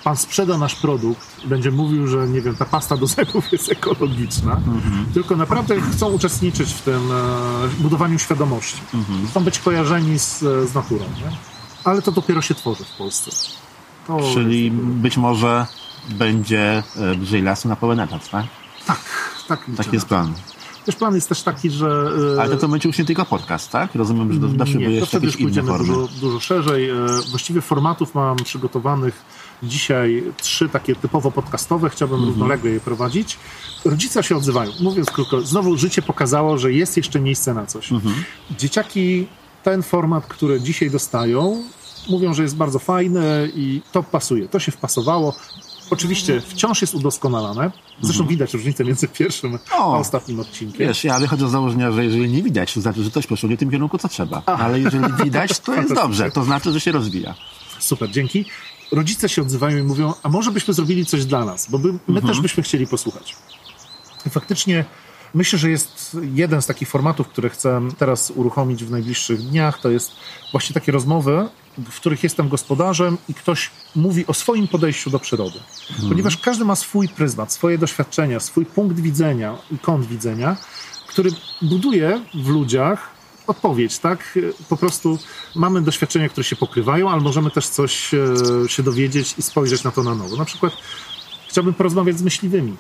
pan sprzeda nasz produkt, będzie mówił, że nie wiem, ta pasta do zębów jest ekologiczna, tylko naprawdę chcą uczestniczyć w tym e, budowaniu świadomości. Chcą być kojarzeni z, z naturą. Nie? Ale to dopiero się tworzy w Polsce. To Czyli być może będzie e, bliżej lasu na pełen etat, tak? Tak, tak. Taki jest na to. plan. Też plan jest też taki, że... e, Ale to, to będzie już nie tylko podcast, tak? Rozumiem, że do- doszłyby Nie, to jeszcze wtedy już pójdziemy dużo, dużo szerzej. E, Właściwie formatów mam przygotowanych dzisiaj trzy takie typowo podcastowe. Chciałbym Mhm. równolegle je prowadzić. Rodzice się odzywają. Mówiąc krótko, znowu życie pokazało, że jest jeszcze miejsce na coś. Mhm. Dzieciaki ten format, który dzisiaj dostają, mówią, że jest bardzo fajny i to pasuje. To się wpasowało. Oczywiście wciąż jest udoskonalane. Zresztą widać różnicę między pierwszym Mhm. O! a ostatnim odcinkiem. Wiesz, ja wychodzę z założenia, że jeżeli nie widać, to znaczy, że ktoś poszło nie w tym kierunku, co trzeba. Ale jeżeli widać, to jest dobrze. To znaczy, że się rozwija. Super, dzięki. Rodzice się odzywają i mówią, a może byśmy zrobili coś dla nas, bo by, my też byśmy chcieli posłuchać. I faktycznie myślę, że jest jeden z takich formatów, które chcę teraz uruchomić w najbliższych dniach, to jest właśnie takie rozmowy, w których jestem gospodarzem i ktoś mówi o swoim podejściu do przyrody. Ponieważ każdy ma swój pryzmat, swoje doświadczenia, swój punkt widzenia i kąt widzenia, który buduje w ludziach odpowiedź, tak? Po prostu mamy doświadczenia, które się pokrywają, ale możemy też coś e, się dowiedzieć i spojrzeć na to na nowo. Na przykład chciałbym porozmawiać z myśliwymi.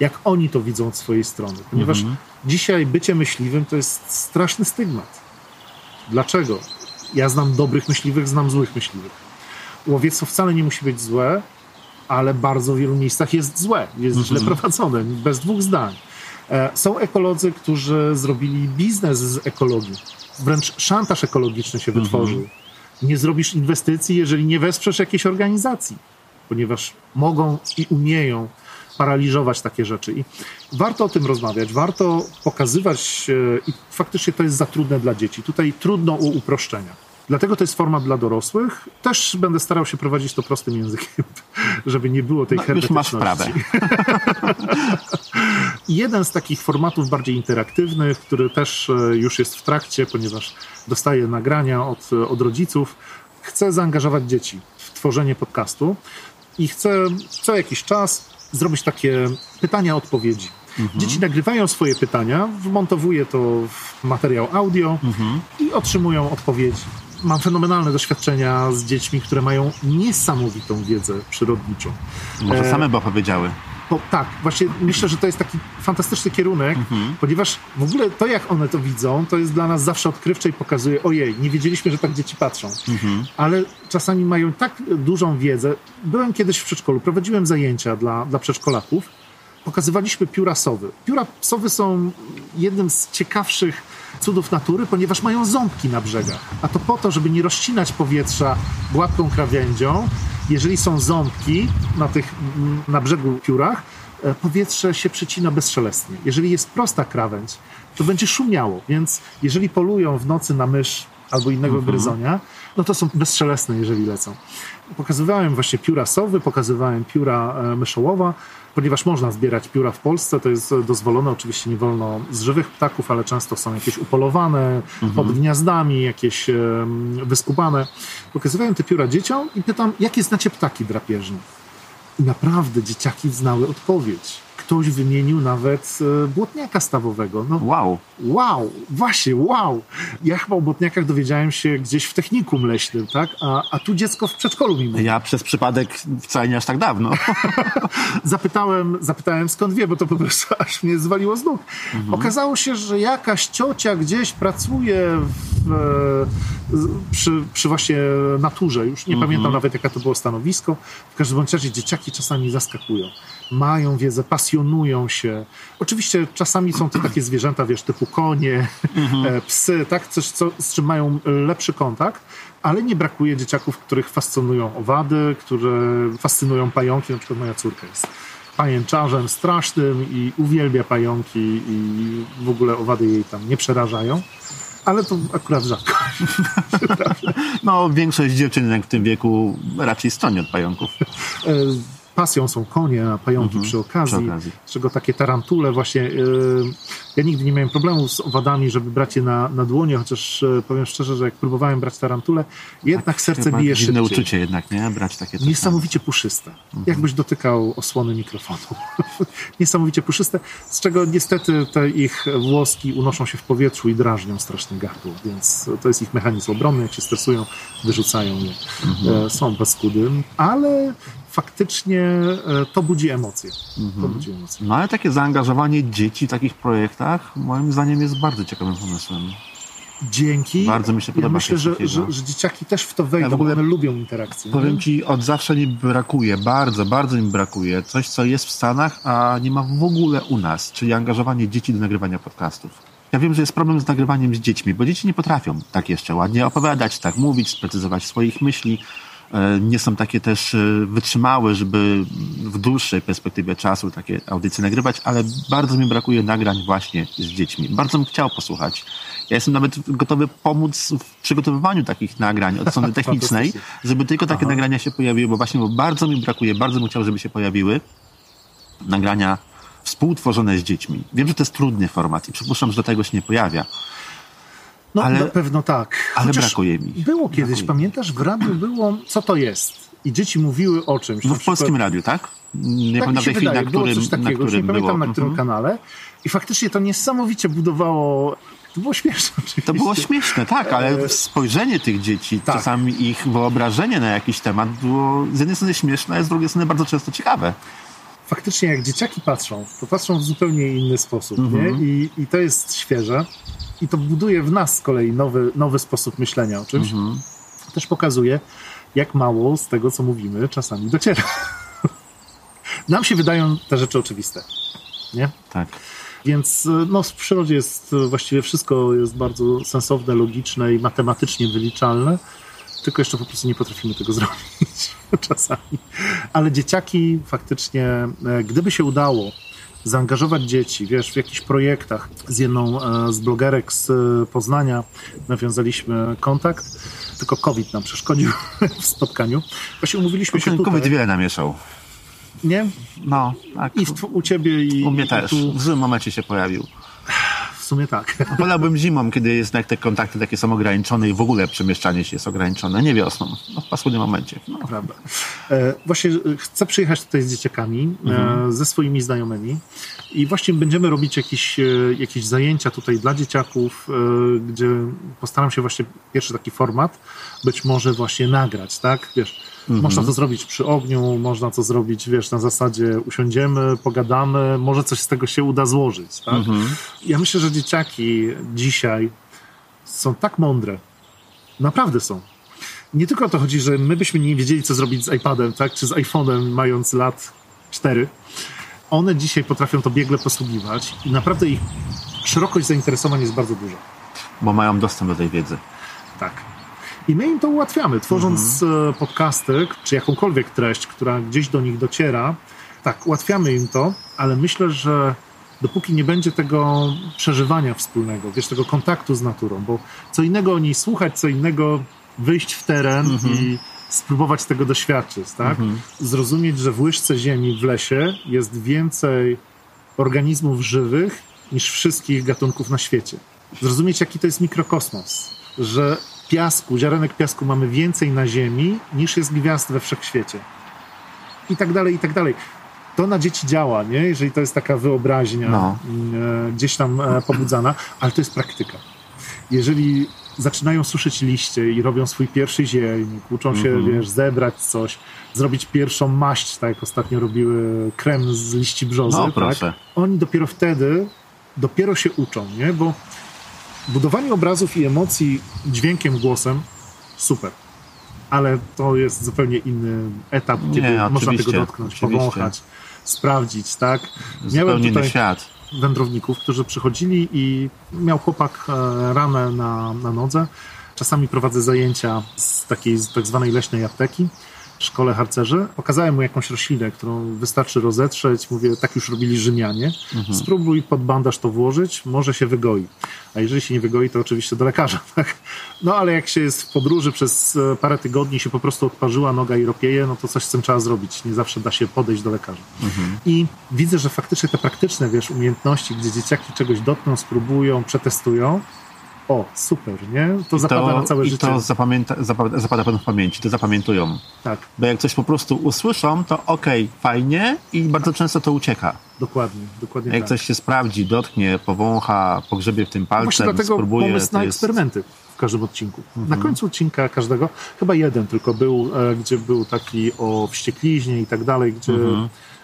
Jak oni to widzą od swojej strony. Ponieważ dzisiaj bycie myśliwym to jest straszny stygmat. Dlaczego? Ja znam dobrych myśliwych, znam złych myśliwych. Łowiectwo wcale nie musi być złe, ale bardzo w wielu miejscach jest złe, jest źle prowadzone, bez dwóch zdań. E, Są ekolodzy, którzy zrobili biznes z ekologii. Wręcz szantaż ekologiczny się wytworzył. Nie zrobisz inwestycji, jeżeli nie wesprzesz jakiejś organizacji, ponieważ mogą i umieją paraliżować takie rzeczy. I warto o tym rozmawiać, warto pokazywać, e, i faktycznie to jest za trudne dla dzieci. Tutaj trudno o uproszczenia. Dlatego to jest format dla dorosłych. Też będę starał się prowadzić to prostym językiem, żeby nie było tej No, już masz wprawę. Jeden z takich formatów bardziej interaktywnych, który też e, już jest w trakcie, ponieważ dostaję nagrania od, od rodziców, chcę zaangażować dzieci w tworzenie podcastu i chcę co jakiś czas zrobić takie pytania-odpowiedzi. Dzieci nagrywają swoje pytania, wmontowuję to w materiał audio i otrzymują odpowiedzi. Mam fenomenalne doświadczenia z dziećmi, które mają niesamowitą wiedzę przyrodniczą. Może E, same by opowiedziały. Po, tak, właśnie myślę, że to jest taki fantastyczny kierunek, ponieważ w ogóle to, jak one to widzą, to jest dla nas zawsze odkrywcze i pokazuje, ojej, nie wiedzieliśmy, że tak dzieci patrzą. Ale czasami mają tak dużą wiedzę. Byłem kiedyś w przedszkolu, prowadziłem zajęcia dla, dla przedszkolaków. Pokazywaliśmy pióra sowy. Pióra sowy są jednym z ciekawszych cudów natury, ponieważ mają ząbki na brzegach. A to po to, żeby nie rozcinać powietrza gładką krawędzią. Jeżeli są ząbki na tych na brzegu piórach, e, powietrze się przecina bezszelestnie. Jeżeli jest prosta krawędź, to będzie szumiało, więc jeżeli polują w nocy na mysz albo innego gryzonia, no to są bezszelestne, jeżeli lecą. Pokazywałem właśnie pióra sowy, pokazywałem pióra e, myszołowa, ponieważ można zbierać pióra w Polsce, to jest dozwolone, oczywiście nie wolno z żywych ptaków, ale często są jakieś upolowane, pod gniazdami, jakieś wyskubane. Pokazywałem te pióra dzieciom i pytam, jakie znacie ptaki drapieżne? I naprawdę dzieciaki znały odpowiedź. Ktoś wymienił nawet e, błotniaka stawowego. No, Wow. Wow, właśnie, wow. Ja chyba o błotniakach dowiedziałem się gdzieś w technikum leśnym, tak? A, a tu dziecko w przedszkolu mi mówi. Ja przez przypadek wcale nie aż tak dawno. Zapytałem, zapytałem skąd wie, bo to po prostu aż mnie zwaliło z nóg. Mhm. Okazało się, że jakaś ciocia gdzieś pracuje w, e, przy, przy właśnie naturze. Już nie Mhm. pamiętam nawet, jaka to było stanowisko. W każdym razie dzieciaki czasami zaskakują. Mają wiedzę, pasjonują się. Oczywiście czasami są to takie zwierzęta, wiesz, typu konie, Mhm. e, psy, tak? Coś, co, z czym mają lepszy kontakt. Ale nie brakuje dzieciaków, których fascynują owady, które fascynują pająki. Na przykład moja córka jest pajęczarzem strasznym i uwielbia pająki i w ogóle owady jej tam nie przerażają. Ale to akurat rzadko. No, większość dziewczynek w tym wieku raczej stroni od pająków. Pasją są konie, a pająki przy, okazji, Mhm. przy okazji. z czego takie tarantule właśnie. e, Ja nigdy nie miałem problemu z owadami, żeby brać je na, na dłonie, chociaż e, powiem szczerze, że jak próbowałem brać tarantułę, jednak serce Chyba bije szybciej. uczucie jednak, nie? Brać takie. Niesamowicie puszyste. Jakbyś dotykał osłony mikrofonu. Niesamowicie puszyste, z czego niestety te ich włoski unoszą się w powietrzu i drażnią strasznie gardło, więc to jest ich mechanizm obronny. Jak się stresują, wyrzucają je. E, Są paskudy, ale faktycznie e, to budzi emocje. To budzi emocje. No ale takie zaangażowanie dzieci w takich projektach moim zdaniem jest bardzo ciekawym pomysłem. Dzięki. Bardzo mi się Ja podoba myślę, coś że, że, że dzieciaki też w to wejdą, Ja w ogóle bo one lubią interakcję. Powiem nie? ci, od zawsze mi brakuje, bardzo, bardzo mi brakuje coś, co jest w Stanach, a nie ma w ogóle u nas, czyli angażowanie dzieci do nagrywania podcastów. Ja wiem, że jest problem z nagrywaniem z dziećmi, bo dzieci nie potrafią tak jeszcze ładnie opowiadać, tak mówić, sprecyzować swoich myśli. E, Nie są takie też e, wytrzymałe, żeby w dłuższej perspektywie czasu takie audycje nagrywać, ale bardzo mi brakuje nagrań właśnie z dziećmi. Bardzo bym chciał posłuchać. Ja jestem nawet gotowy pomóc w przygotowywaniu takich nagrań od strony technicznej, żeby tylko takie Aha. nagrania się pojawiły, bo właśnie bo bardzo mi brakuje, bardzo bym chciał, żeby się pojawiły nagrania współtworzone z dziećmi. Wiem, że to jest trudny format i przypuszczam, że do tego się nie pojawia. No ale- na pewno tak. ale brakuje mi. Było kiedyś, Brakuje. pamiętasz, w radiu było, co to jest? I dzieci mówiły o czymś. No w przykład- polskim radiu, tak? Nie tak pamiętam mi w się tej chwili, na było którym, coś takiego, na już nie którym pamiętam było. na którym Mhm. kanale. I faktycznie to niesamowicie budowało, to było śmieszne oczywiście. To było śmieszne, tak, ale spojrzenie tych dzieci, Tak. czasami ich wyobrażenie na jakiś temat było z jednej strony śmieszne, a z drugiej strony bardzo często ciekawe. Faktycznie jak dzieciaki patrzą, to patrzą w zupełnie inny sposób, Mhm. nie? I, I to jest świeże. I to buduje w nas z kolei nowy, nowy sposób myślenia o czymś. Mhm. Też pokazuje, jak mało z tego, co mówimy, czasami dociera. Nam się wydają te rzeczy oczywiste, nie? Tak. Więc no, w przyrodzie jest e, właściwie wszystko jest bardzo sensowne, logiczne i matematycznie wyliczalne, tylko jeszcze po prostu nie potrafimy tego zrobić czasami. Ale dzieciaki faktycznie, e, gdyby się udało zaangażować dzieci, wiesz, w jakichś projektach z jedną e, z blogerek z e, Poznania nawiązaliśmy kontakt, tylko COVID nam przeszkodził w spotkaniu. Właśnie umówiliśmy się tutaj, COVID wiele namieszał. nie? No, tak. I u ciebie i, U mnie i też. tu W złym momencie się pojawił. Sumie tak. Wolałbym zimą, kiedy jest jak te kontakty takie są ograniczone i w ogóle przemieszczanie się jest ograniczone. Nie wiosną. No, w paskudnym momencie. No. Prawda. E, właśnie e, chcę przyjechać tutaj z dzieciakami, e, ze swoimi znajomymi i właśnie będziemy robić jakieś, e, jakieś zajęcia tutaj dla dzieciaków, e, gdzie postaram się właśnie pierwszy taki format być może właśnie nagrać, tak? Wiesz, można to zrobić przy ogniu, można to zrobić, wiesz, na zasadzie usiądziemy, pogadamy, może coś z tego się uda złożyć, tak? Ja myślę, że dzieciaki dzisiaj są tak mądre, naprawdę są, nie tylko o to chodzi, że my byśmy nie wiedzieli, co zrobić z iPadem, tak, czy z iPhone'em, mając lat 4. One dzisiaj potrafią to biegle posługiwać i naprawdę ich szerokość zainteresowań jest bardzo duża. Bo mają dostęp do tej wiedzy. Tak. I my im to ułatwiamy, tworząc e, podcasty, czy jakąkolwiek treść, która gdzieś do nich dociera. Tak, ułatwiamy im to, ale myślę, że dopóki nie będzie tego przeżywania wspólnego, wiesz, tego kontaktu z naturą, bo co innego o niej słuchać, co innego wyjść w teren i spróbować tego doświadczyć, tak? Zrozumieć, że w łyżce ziemi w lesie jest więcej organizmów żywych niż wszystkich gatunków na świecie. Zrozumieć, jaki to jest mikrokosmos, że piasku, ziarenek piasku mamy więcej na Ziemi niż jest gwiazd we wszechświecie. I tak dalej, i tak dalej. to na dzieci działa, nie? jeżeli to jest taka wyobraźnia No. e, gdzieś tam e, pobudzana, ale to jest praktyka. Jeżeli zaczynają suszyć liście i robią swój pierwszy zielnik, uczą się, Mhm. wiesz, zebrać coś, zrobić pierwszą maść, tak jak ostatnio robiły krem z liści brzozy, No, tak? oni dopiero wtedy, dopiero się uczą, nie? Bo budowanie obrazów i emocji dźwiękiem, głosem, super. Ale to jest zupełnie inny etap, Nie, kiedy można oczywiście, tego dotknąć, oczywiście. powąchać, sprawdzić, tak? Zupełnie inny tutaj świat. wędrowników, którzy przychodzili i miał chłopak e, ranę na, na nodze. Czasami prowadzę zajęcia z takiej z tak zwanej leśnej apteki szkole harcerzy. Pokazałem mu jakąś roślinę, którą wystarczy rozetrzeć. Mówię, tak już robili Rzymianie. Spróbuj pod bandaż to włożyć, może się wygoi. A jeżeli się nie wygoi, to oczywiście do lekarza. Tak? No ale jak się jest w podróży przez e, parę tygodni się po prostu odparzyła noga i ropieje, no to coś z tym trzeba zrobić. Nie zawsze da się podejść do lekarza. I widzę, że faktycznie te praktyczne, wiesz, umiejętności, gdzie dzieciaki czegoś dotkną, spróbują, przetestują, o, super, nie? To zapada na całe I życie. to zapamięta, zapada, zapada w pamięci, to zapamiętują. Tak, Bo jak coś po prostu usłyszą, to okej, fajnie i bardzo często to ucieka. dokładnie, dokładnie Jak tak. coś się sprawdzi, dotknie, powącha, pogrzebie w tym palcem, Właśnie dlatego spróbuje, pomysł to na jest... eksperymenty w każdym odcinku. Mhm. Na końcu odcinka każdego, chyba jeden tylko był, e, gdzie był taki o wściekliźnie i tak dalej, gdzie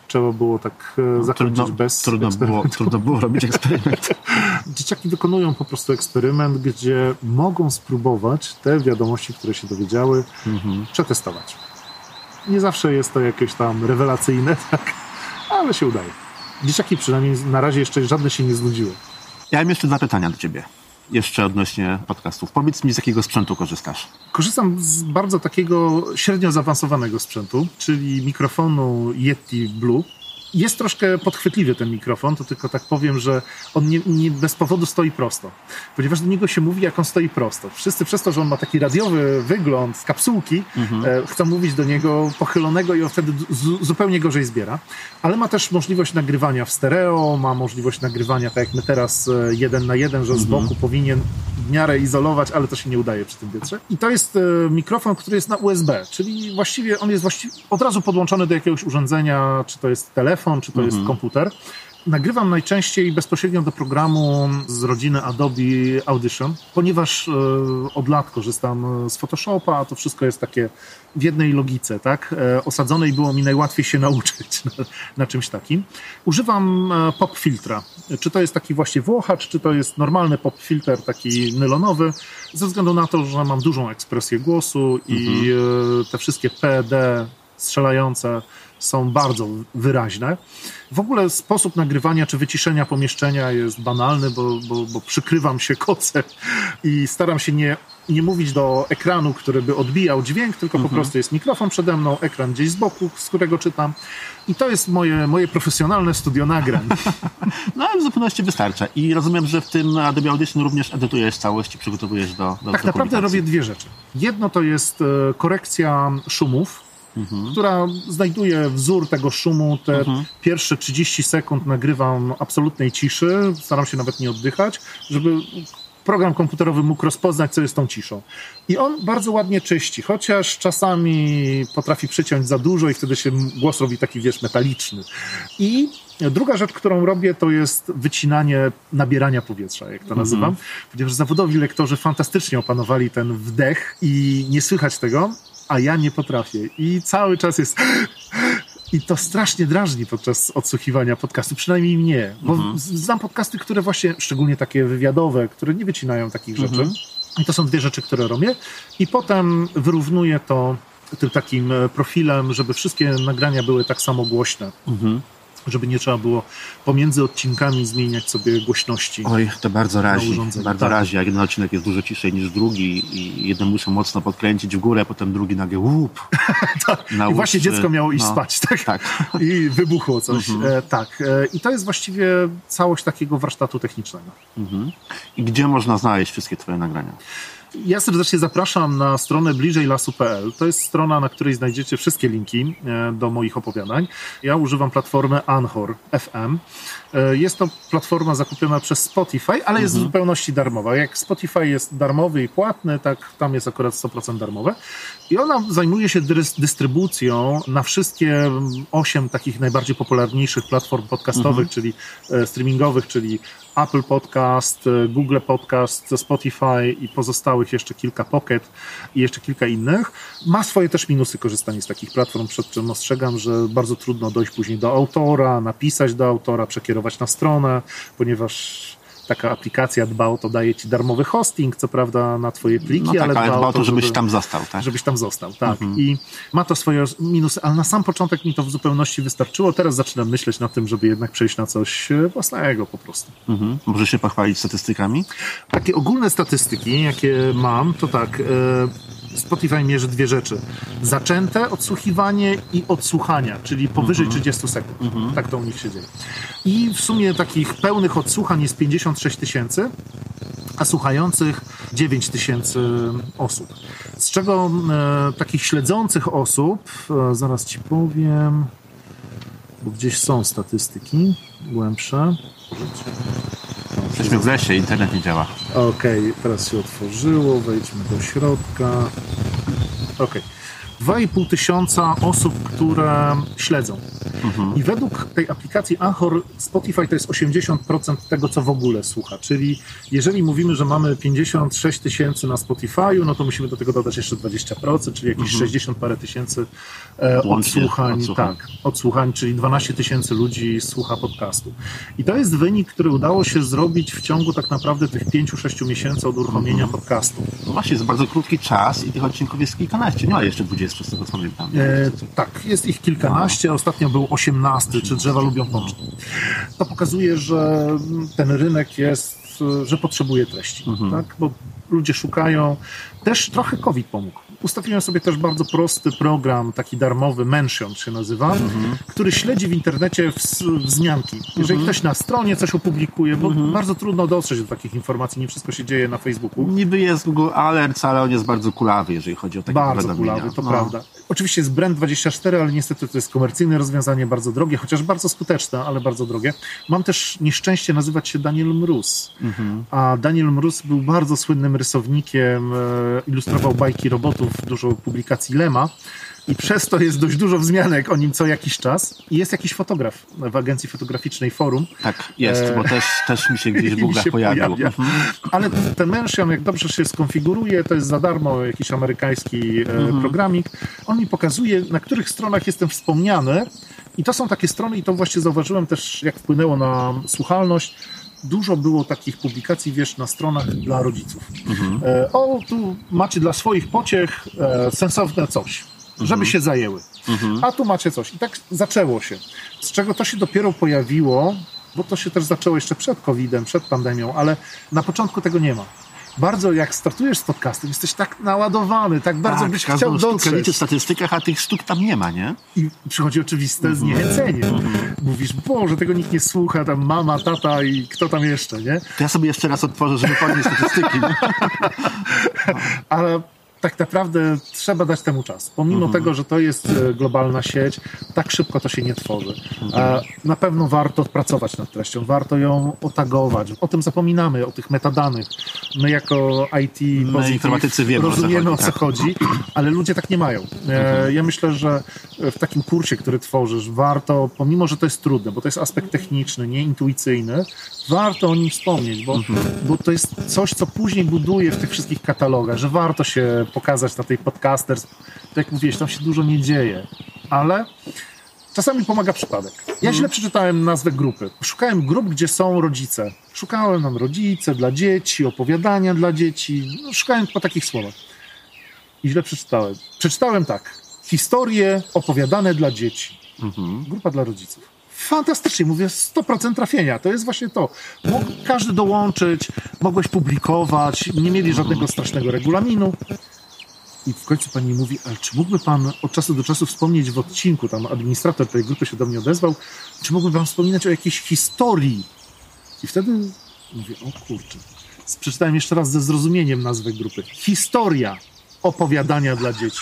trzeba było tak e, zakończyć Mhm. Trudno, bez trudno, było, trudno było robić eksperyment. Dzieciaki wykonują po prostu eksperyment, gdzie mogą spróbować te wiadomości, które się dowiedziały, Mhm. przetestować. Nie zawsze jest to jakieś tam rewelacyjne, tak, ale się udaje. Dzieciaki przynajmniej na razie jeszcze żadne się nie znudziły. Ja mam jeszcze dwa pytania do ciebie. Jeszcze odnośnie podcastów. Powiedz mi, z jakiego sprzętu korzystasz? Korzystam z bardzo takiego średnio zaawansowanego sprzętu, czyli mikrofonu Yeti Blue. Jest troszkę podchwytliwy ten mikrofon, to tylko tak powiem, że on nie, nie bez powodu stoi prosto. Ponieważ do niego się mówi, jak on stoi prosto. Wszyscy przez to, że on ma taki radiowy wygląd z kapsułki, e, chcą mówić do niego pochylonego i on wtedy zu- zupełnie gorzej zbiera. Ale ma też możliwość nagrywania w stereo, ma możliwość nagrywania, tak jak my teraz, e, jeden na jeden, że z boku powinien w miarę izolować, ale to się nie udaje przy tym wietrze. I to jest e, mikrofon, który jest na USB, czyli właściwie on jest właściwie od razu podłączony do jakiegoś urządzenia, czy to jest telefon, czy to jest komputer. Nagrywam najczęściej bezpośrednio do programu z rodziny Adobe Audition, ponieważ e, od lat korzystam e, z Photoshopa, a to wszystko jest takie w jednej logice, tak? E, osadzone i było mi najłatwiej się nauczyć na, na czymś takim. Używam pop filtra. Czy to jest taki właśnie włochacz, czy to jest normalny pop filter, taki nylonowy, ze względu na to, że mam dużą ekspresję głosu i e, te wszystkie PD strzelające są bardzo wyraźne. W ogóle sposób nagrywania czy wyciszenia pomieszczenia jest banalny, bo, bo, bo przykrywam się kocem i staram się nie, nie mówić do ekranu, który by odbijał dźwięk, tylko po prostu jest mikrofon przede mną, ekran gdzieś z boku, z którego czytam. I to jest moje, moje profesjonalne studio nagrań. No, ale w zupełności wystarcza. I rozumiem, że w tym Adobe Audition również edytujesz całość i przygotowujesz do, do Tak do naprawdę robię dwie rzeczy. Jedno to jest e, korekcja szumów, która znajduje wzór tego szumu. Te pierwsze 30 sekund nagrywam absolutnej ciszy, staram się nawet nie oddychać, żeby program komputerowy mógł rozpoznać, co jest tą ciszą. I on bardzo ładnie czyści, chociaż czasami potrafi przyciąć za dużo i wtedy się głos robi taki, wiesz, metaliczny. I druga rzecz, którą robię, to jest wycinanie nabierania powietrza, jak to nazywam, ponieważ zawodowi lektorzy fantastycznie opanowali ten wdech i nie słychać tego, a ja nie potrafię. I cały czas jest... I to strasznie drażni podczas odsłuchiwania podcastu, przynajmniej mnie. Bo z- znam podcasty, które właśnie, szczególnie takie wywiadowe, które nie wycinają takich rzeczy. I to są dwie rzeczy, które robię. I potem wyrównuję to tym takim e, profilem, żeby wszystkie nagrania były tak samo głośne. Żeby nie trzeba było pomiędzy odcinkami zmieniać sobie głośności. Oj, to bardzo razi. Bardzo tak. razi, jak jeden odcinek jest dużo ciszej niż drugi i jeden muszę mocno podkręcić w górę, potem drugi nagle łup. Na I właśnie dziecko miało iść No, spać, tak? Tak. I wybuchło coś. E, tak. E, I to jest właściwie całość takiego warsztatu technicznego. Mhm. I gdzie można znaleźć wszystkie twoje nagrania? Ja serdecznie zapraszam na stronę bliżejlasu.pl. To jest strona, na której znajdziecie wszystkie linki e, do moich opowiadań. Ja używam platformy Anchor FM. E, jest to platforma zakupiona przez Spotify, ale jest w zupełności darmowa. Jak Spotify jest darmowy i płatny, tak tam jest akurat 100% darmowe. I ona zajmuje się dys- dystrybucją na wszystkie osiem takich najbardziej popularniejszych platform podcastowych, czyli e, streamingowych, czyli Apple Podcast, e, Google Podcast, Spotify i pozostałych jeszcze kilka Pocket i jeszcze kilka innych. Ma swoje też minusy korzystanie z takich platform, przed czym ostrzegam, że bardzo trudno dojść później do autora, napisać do autora, przekierować na stronę, ponieważ taka aplikacja dba o to, daje ci darmowy hosting, co prawda na twoje pliki, No tak, ale, ale dba o to, żebyś żeby- tam został, tak? żebyś tam został, tak. I ma to swoje minusy, ale na sam początek mi to w zupełności wystarczyło. Teraz zaczynam myśleć nad tym, żeby jednak przejść na coś e, własnego po prostu. Mhm. Możesz się pochwalić statystykami? Takie ogólne statystyki, jakie mam, to tak. E, Spotify mierzy dwie rzeczy. Zaczęte odsłuchiwanie i odsłuchania, czyli powyżej 30 sekund. Tak to u nich się dzieje. I w sumie takich pełnych odsłuchań jest 56 tysięcy, a słuchających 9 tysięcy osób. Z czego e, takich śledzących osób, e, zaraz ci powiem, bo gdzieś są statystyki głębsze. Jesteśmy w lesie, internet nie działa. Okej, teraz się otworzyło, wejdźmy do środka. Okej. 2,5 tysiąca osób, które śledzą. I według tej aplikacji Anchor Spotify to jest 80% tego, co w ogóle słucha. Czyli jeżeli mówimy, że mamy 56 tysięcy na Spotify'u, no to musimy do tego dodać jeszcze 20%, czyli jakieś 60 parę tysięcy e, odsłuchań. odsłuchań. Tak, odsłuchań, czyli 12 tysięcy ludzi słucha podcastu. I to jest wynik, który udało się zrobić w ciągu tak naprawdę tych 5-6 miesięcy od uruchomienia podcastu. No właśnie, jest bardzo krótki czas i tych odcinków jest kilkanaście. Nie ma jeszcze 20, z tego co pamiętam. E, tak, jest ich kilkanaście, ostatnio był 18, czy drzewa lubią pączki. To pokazuje, że ten rynek jest, że potrzebuje treści, tak? bo ludzie szukają. Też trochę COVID pomógł. Ustawiłem sobie też bardzo prosty program, taki darmowy, Mention się nazywa, który śledzi w internecie wzmianki. Jeżeli ktoś na stronie coś opublikuje, bo bardzo trudno dotrzeć do takich informacji, nie wszystko się dzieje na Facebooku. Niby jest Google Alerts, ale on jest bardzo kulawy, jeżeli chodzi o takie Bardzo kulawy, to No. prawda. Oczywiście jest Brand24, ale niestety to jest komercyjne rozwiązanie, bardzo drogie, chociaż bardzo skuteczne, ale bardzo drogie. Mam też nieszczęście nazywać się Daniel Mróz. Mhm. A Daniel Mróz był bardzo słynnym rysownikiem, e, ilustrował bajki robotów, dużo publikacji Lema. I przez to jest dość dużo wzmianek o nim co jakiś czas. I jest jakiś fotograf w agencji fotograficznej Forum, Tak, jest, E, bo też, też mi się gdzieś w mi Google się pojawił. pojawia. Mhm. Ale ten Mention, jak dobrze się skonfiguruje, to jest za darmo jakiś amerykański e, programik. On mi pokazuje, na których stronach jestem wspomniany. I to są takie strony, i to właśnie zauważyłem też, jak wpłynęło na słuchalność. Dużo było takich publikacji, wiesz, na stronach dla rodziców. E, o, tu macie dla swoich pociech e, sensowne coś, żeby się zajęły. A tu macie coś. I tak zaczęło się. Z czego to się dopiero pojawiło, bo to się też zaczęło jeszcze przed COVID-em, przed pandemią, ale na początku tego nie ma. Bardzo jak startujesz z podcastem, jesteś tak naładowany, tak bardzo tak, byś chciał dotrzeć. liczy w statystykach, a tych sztuk tam nie ma, nie? I przychodzi oczywiste zniechęcenie. Mówisz, Boże, tego nikt nie słucha, tam mama, tata i kto tam jeszcze, nie? To ja sobie jeszcze raz otworzę, żeby podnieść statystyki. ale tak naprawdę trzeba dać temu czas. Pomimo tego, że to jest e, globalna sieć, tak szybko to się nie tworzy. A Na pewno warto pracować nad treścią, warto ją otagować. O tym zapominamy, o tych metadanych. My jako IT positive informatycy wiemy, o co rozumiemy o chodzi, co tak. chodzi, ale ludzie tak nie mają. E, Ja myślę, że w takim kursie, który tworzysz, warto, pomimo że to jest trudne, bo to jest aspekt techniczny, nieintuicyjny, warto o nim wspomnieć, bo, bo to jest coś, co później buduje w tych wszystkich katalogach, że warto się pokazać na tej podcasters. Tak jak mówiłeś, tam się dużo nie dzieje, ale czasami pomaga przypadek. Ja źle przeczytałem nazwę grupy. Szukałem grup, gdzie są rodzice. Szukałem nam rodzice dla dzieci, opowiadania dla dzieci. No, szukałem po takich słowach. I źle przeczytałem. Przeczytałem tak. Historie opowiadane dla dzieci. Grupa dla rodziców. Fantastycznie, mówię, 100% trafienia. To jest właśnie to. Mógł każdy dołączyć, mogłeś publikować, nie mieli żadnego strasznego regulaminu. I w końcu pani mówi, ale czy mógłby pan od czasu do czasu wspomnieć w odcinku, tam administrator tej grupy się do mnie odezwał, czy mógłby pan wspominać o jakiejś historii? I wtedy Mówię, o kurczę. Przeczytałem jeszcze raz ze zrozumieniem nazwę grupy. Historia opowiadania dla dzieci.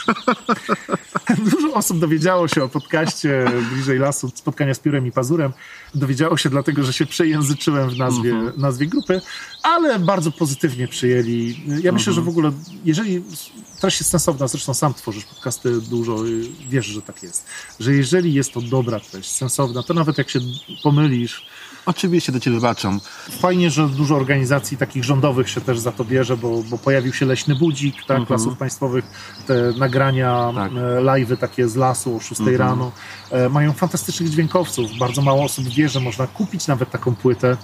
Dużo osób dowiedziało się o podcaście Bliżej Lasu, spotkania z Piórem i Pazurem. Dowiedziało się dlatego, że się przejęzyczyłem w nazwie, Mhm. nazwie grupy, ale bardzo pozytywnie przyjęli. Ja myślę, że w ogóle, jeżeli treść jest sensowna, zresztą sam tworzysz podcasty dużo, wiesz, że tak jest, że jeżeli jest to dobra treść, sensowna, to nawet jak się pomylisz, Oczywiście do ciebie wybaczam. Fajnie, że dużo organizacji takich rządowych się też za to bierze, bo, bo pojawił się Leśny Budzik, tak, Mhm. lasów państwowych, te nagrania, Tak. e, live'y takie z lasu o 6 Mhm. rano. E, mają fantastycznych dźwiękowców. Bardzo mało osób wie, że można kupić nawet taką płytę.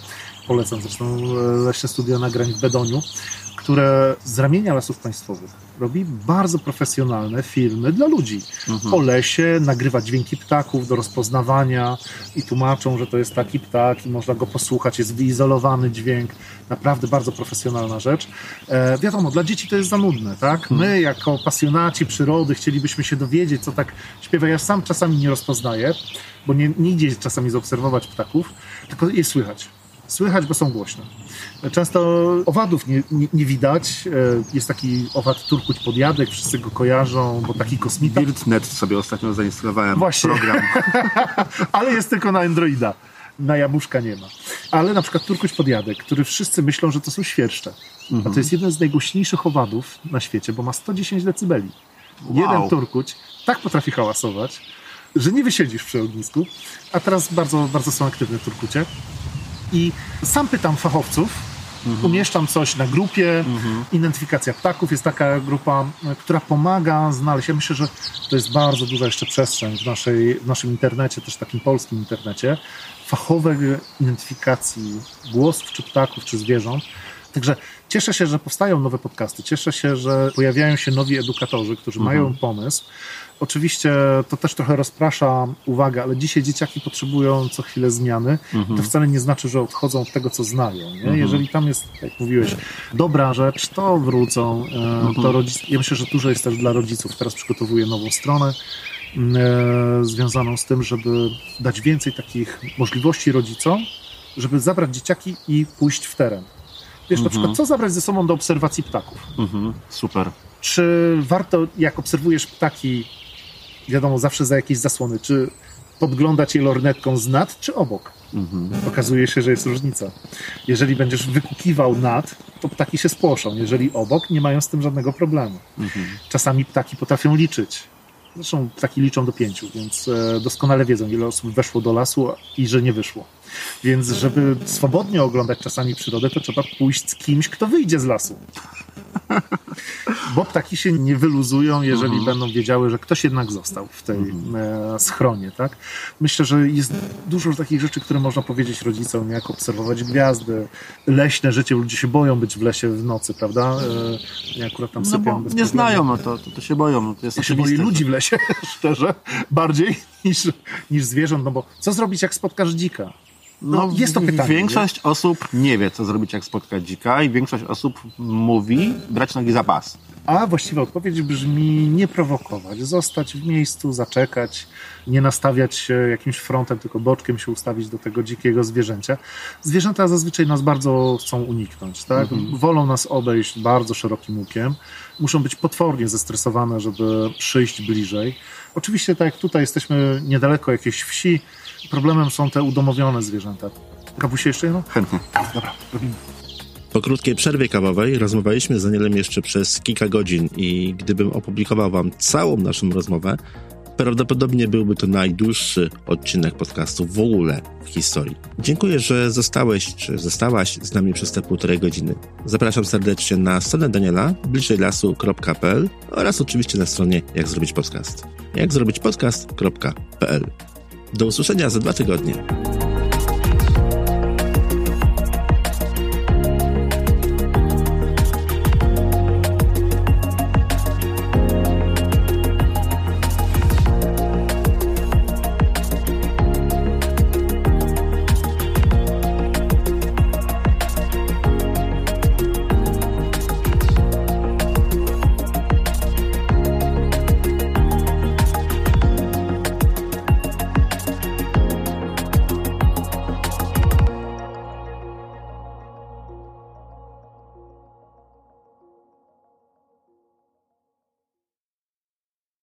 Polecam zresztą e, Leśne Studio Nagrań w Bedoniu, które z ramienia lasów państwowych robi bardzo profesjonalne filmy dla ludzi. Mhm. O lesie, nagrywa dźwięki ptaków do rozpoznawania i tłumaczą, że to jest taki ptak i można go posłuchać, jest wyizolowany dźwięk. Naprawdę bardzo profesjonalna rzecz. E, wiadomo, dla dzieci to jest za nudne, tak? My jako pasjonaci przyrody chcielibyśmy się dowiedzieć, co tak śpiewa. Ja sam czasami nie rozpoznaję, bo nie, nie idzie czasami zaobserwować ptaków, tylko je słychać. Słychać, bo są głośne. Często owadów nie, nie, nie widać. E, Jest taki owad turkuć podjadek, wszyscy go kojarzą, bo taki kosmita. BuildNet sobie ostatnio zainstalowałem Właśnie. program. Ale jest tylko na Androida. Na jabłuszka nie ma. Ale na przykład turkuć podjadek, który wszyscy myślą, że to są świerszcze. A to jest jeden z najgłośniejszych owadów na świecie, bo ma 110 decybeli. Jeden turkuć tak potrafi hałasować, że nie wysiedzisz przy ognisku. A teraz bardzo, bardzo są aktywne turkucie. I sam pytam fachowców, umieszczam coś na grupie, identyfikacja ptaków jest taka grupa, e, która pomaga znaleźć. Ja myślę, że to jest bardzo duża jeszcze przestrzeń w, naszej, w naszym internecie, też takim polskim internecie, fachowej identyfikacji głosów, czy ptaków, czy zwierząt. Także cieszę się, że powstają nowe podcasty, cieszę się, że pojawiają się nowi edukatorzy, którzy mają pomysł. Oczywiście to też trochę rozprasza uwagę, ale dzisiaj dzieciaki potrzebują co chwilę zmiany. To wcale nie znaczy, że odchodzą od tego, co znają. Nie? Jeżeli tam jest, jak mówiłeś, dobra rzecz, to wrócą. E, To rodzic... Ja myślę, że dużo jest też dla rodziców. Teraz przygotowuję nową stronę m, e, związaną z tym, żeby dać więcej takich możliwości rodzicom, żeby zabrać dzieciaki i pójść w teren. Wiesz, na przykład, co zabrać ze sobą do obserwacji ptaków? Mhm. Super. Czy warto, jak obserwujesz ptaki, wiadomo, zawsze za jakieś zasłony, czy podglądać je lornetką z nad, czy obok? Okazuje się, że jest różnica. Jeżeli będziesz wykukiwał nad, to ptaki się spłoszą. Jeżeli obok, nie mają z tym żadnego problemu. Czasami ptaki potrafią liczyć. Zresztą ptaki liczą do pięciu, więc e, doskonale wiedzą, ile osób weszło do lasu i że nie wyszło. Więc, żeby swobodnie oglądać czasami przyrodę, to trzeba pójść z kimś, kto wyjdzie z lasu. Bo ptaki się nie wyluzują, jeżeli będą wiedziały, że ktoś jednak został w tej e, schronie, tak? Myślę, że jest dużo takich rzeczy, które można powiedzieć rodzicom, jak obserwować gwiazdy, leśne życie, ludzie się boją być w lesie w nocy, prawda? E, ja akurat tam No sypiam nie znają, no to, to, to się boją. No to jest Ja się boję ludzi w lesie, szczerze, bardziej niż, niż zwierząt, no bo co zrobić, jak spotkasz dzika? No, jest to pytanie. Większość osób nie wie, co zrobić, jak spotkać dzika, i większość osób mówi brać nogi za pas. A właściwa odpowiedź brzmi nie prowokować, zostać w miejscu, zaczekać, nie nastawiać się jakimś frontem, tylko boczkiem się ustawić do tego dzikiego zwierzęcia. Zwierzęta zazwyczaj nas bardzo chcą uniknąć, tak? Wolą nas obejść bardzo szerokim łukiem. Muszą być potwornie zestresowane, żeby przyjść bliżej. Oczywiście, tak jak tutaj jesteśmy niedaleko jakiejś wsi, problemem są te udomowione zwierzęta. Kabusie jeszcze jedno? Chętnie. Dobra, robimy. Po krótkiej przerwie kawowej rozmawialiśmy z Danielem jeszcze przez kilka godzin i gdybym opublikował wam całą naszą rozmowę, prawdopodobnie byłby to najdłuższy odcinek podcastu w ogóle w historii. Dziękuję, że zostałeś czy zostałaś z nami przez te półtorej godziny. Zapraszam serdecznie na stronę Daniela bliżejlasu.pl oraz oczywiście na stronie jak zrobić podcast. Jak zrobić podcast.pl. Do usłyszenia za dwa tygodnie.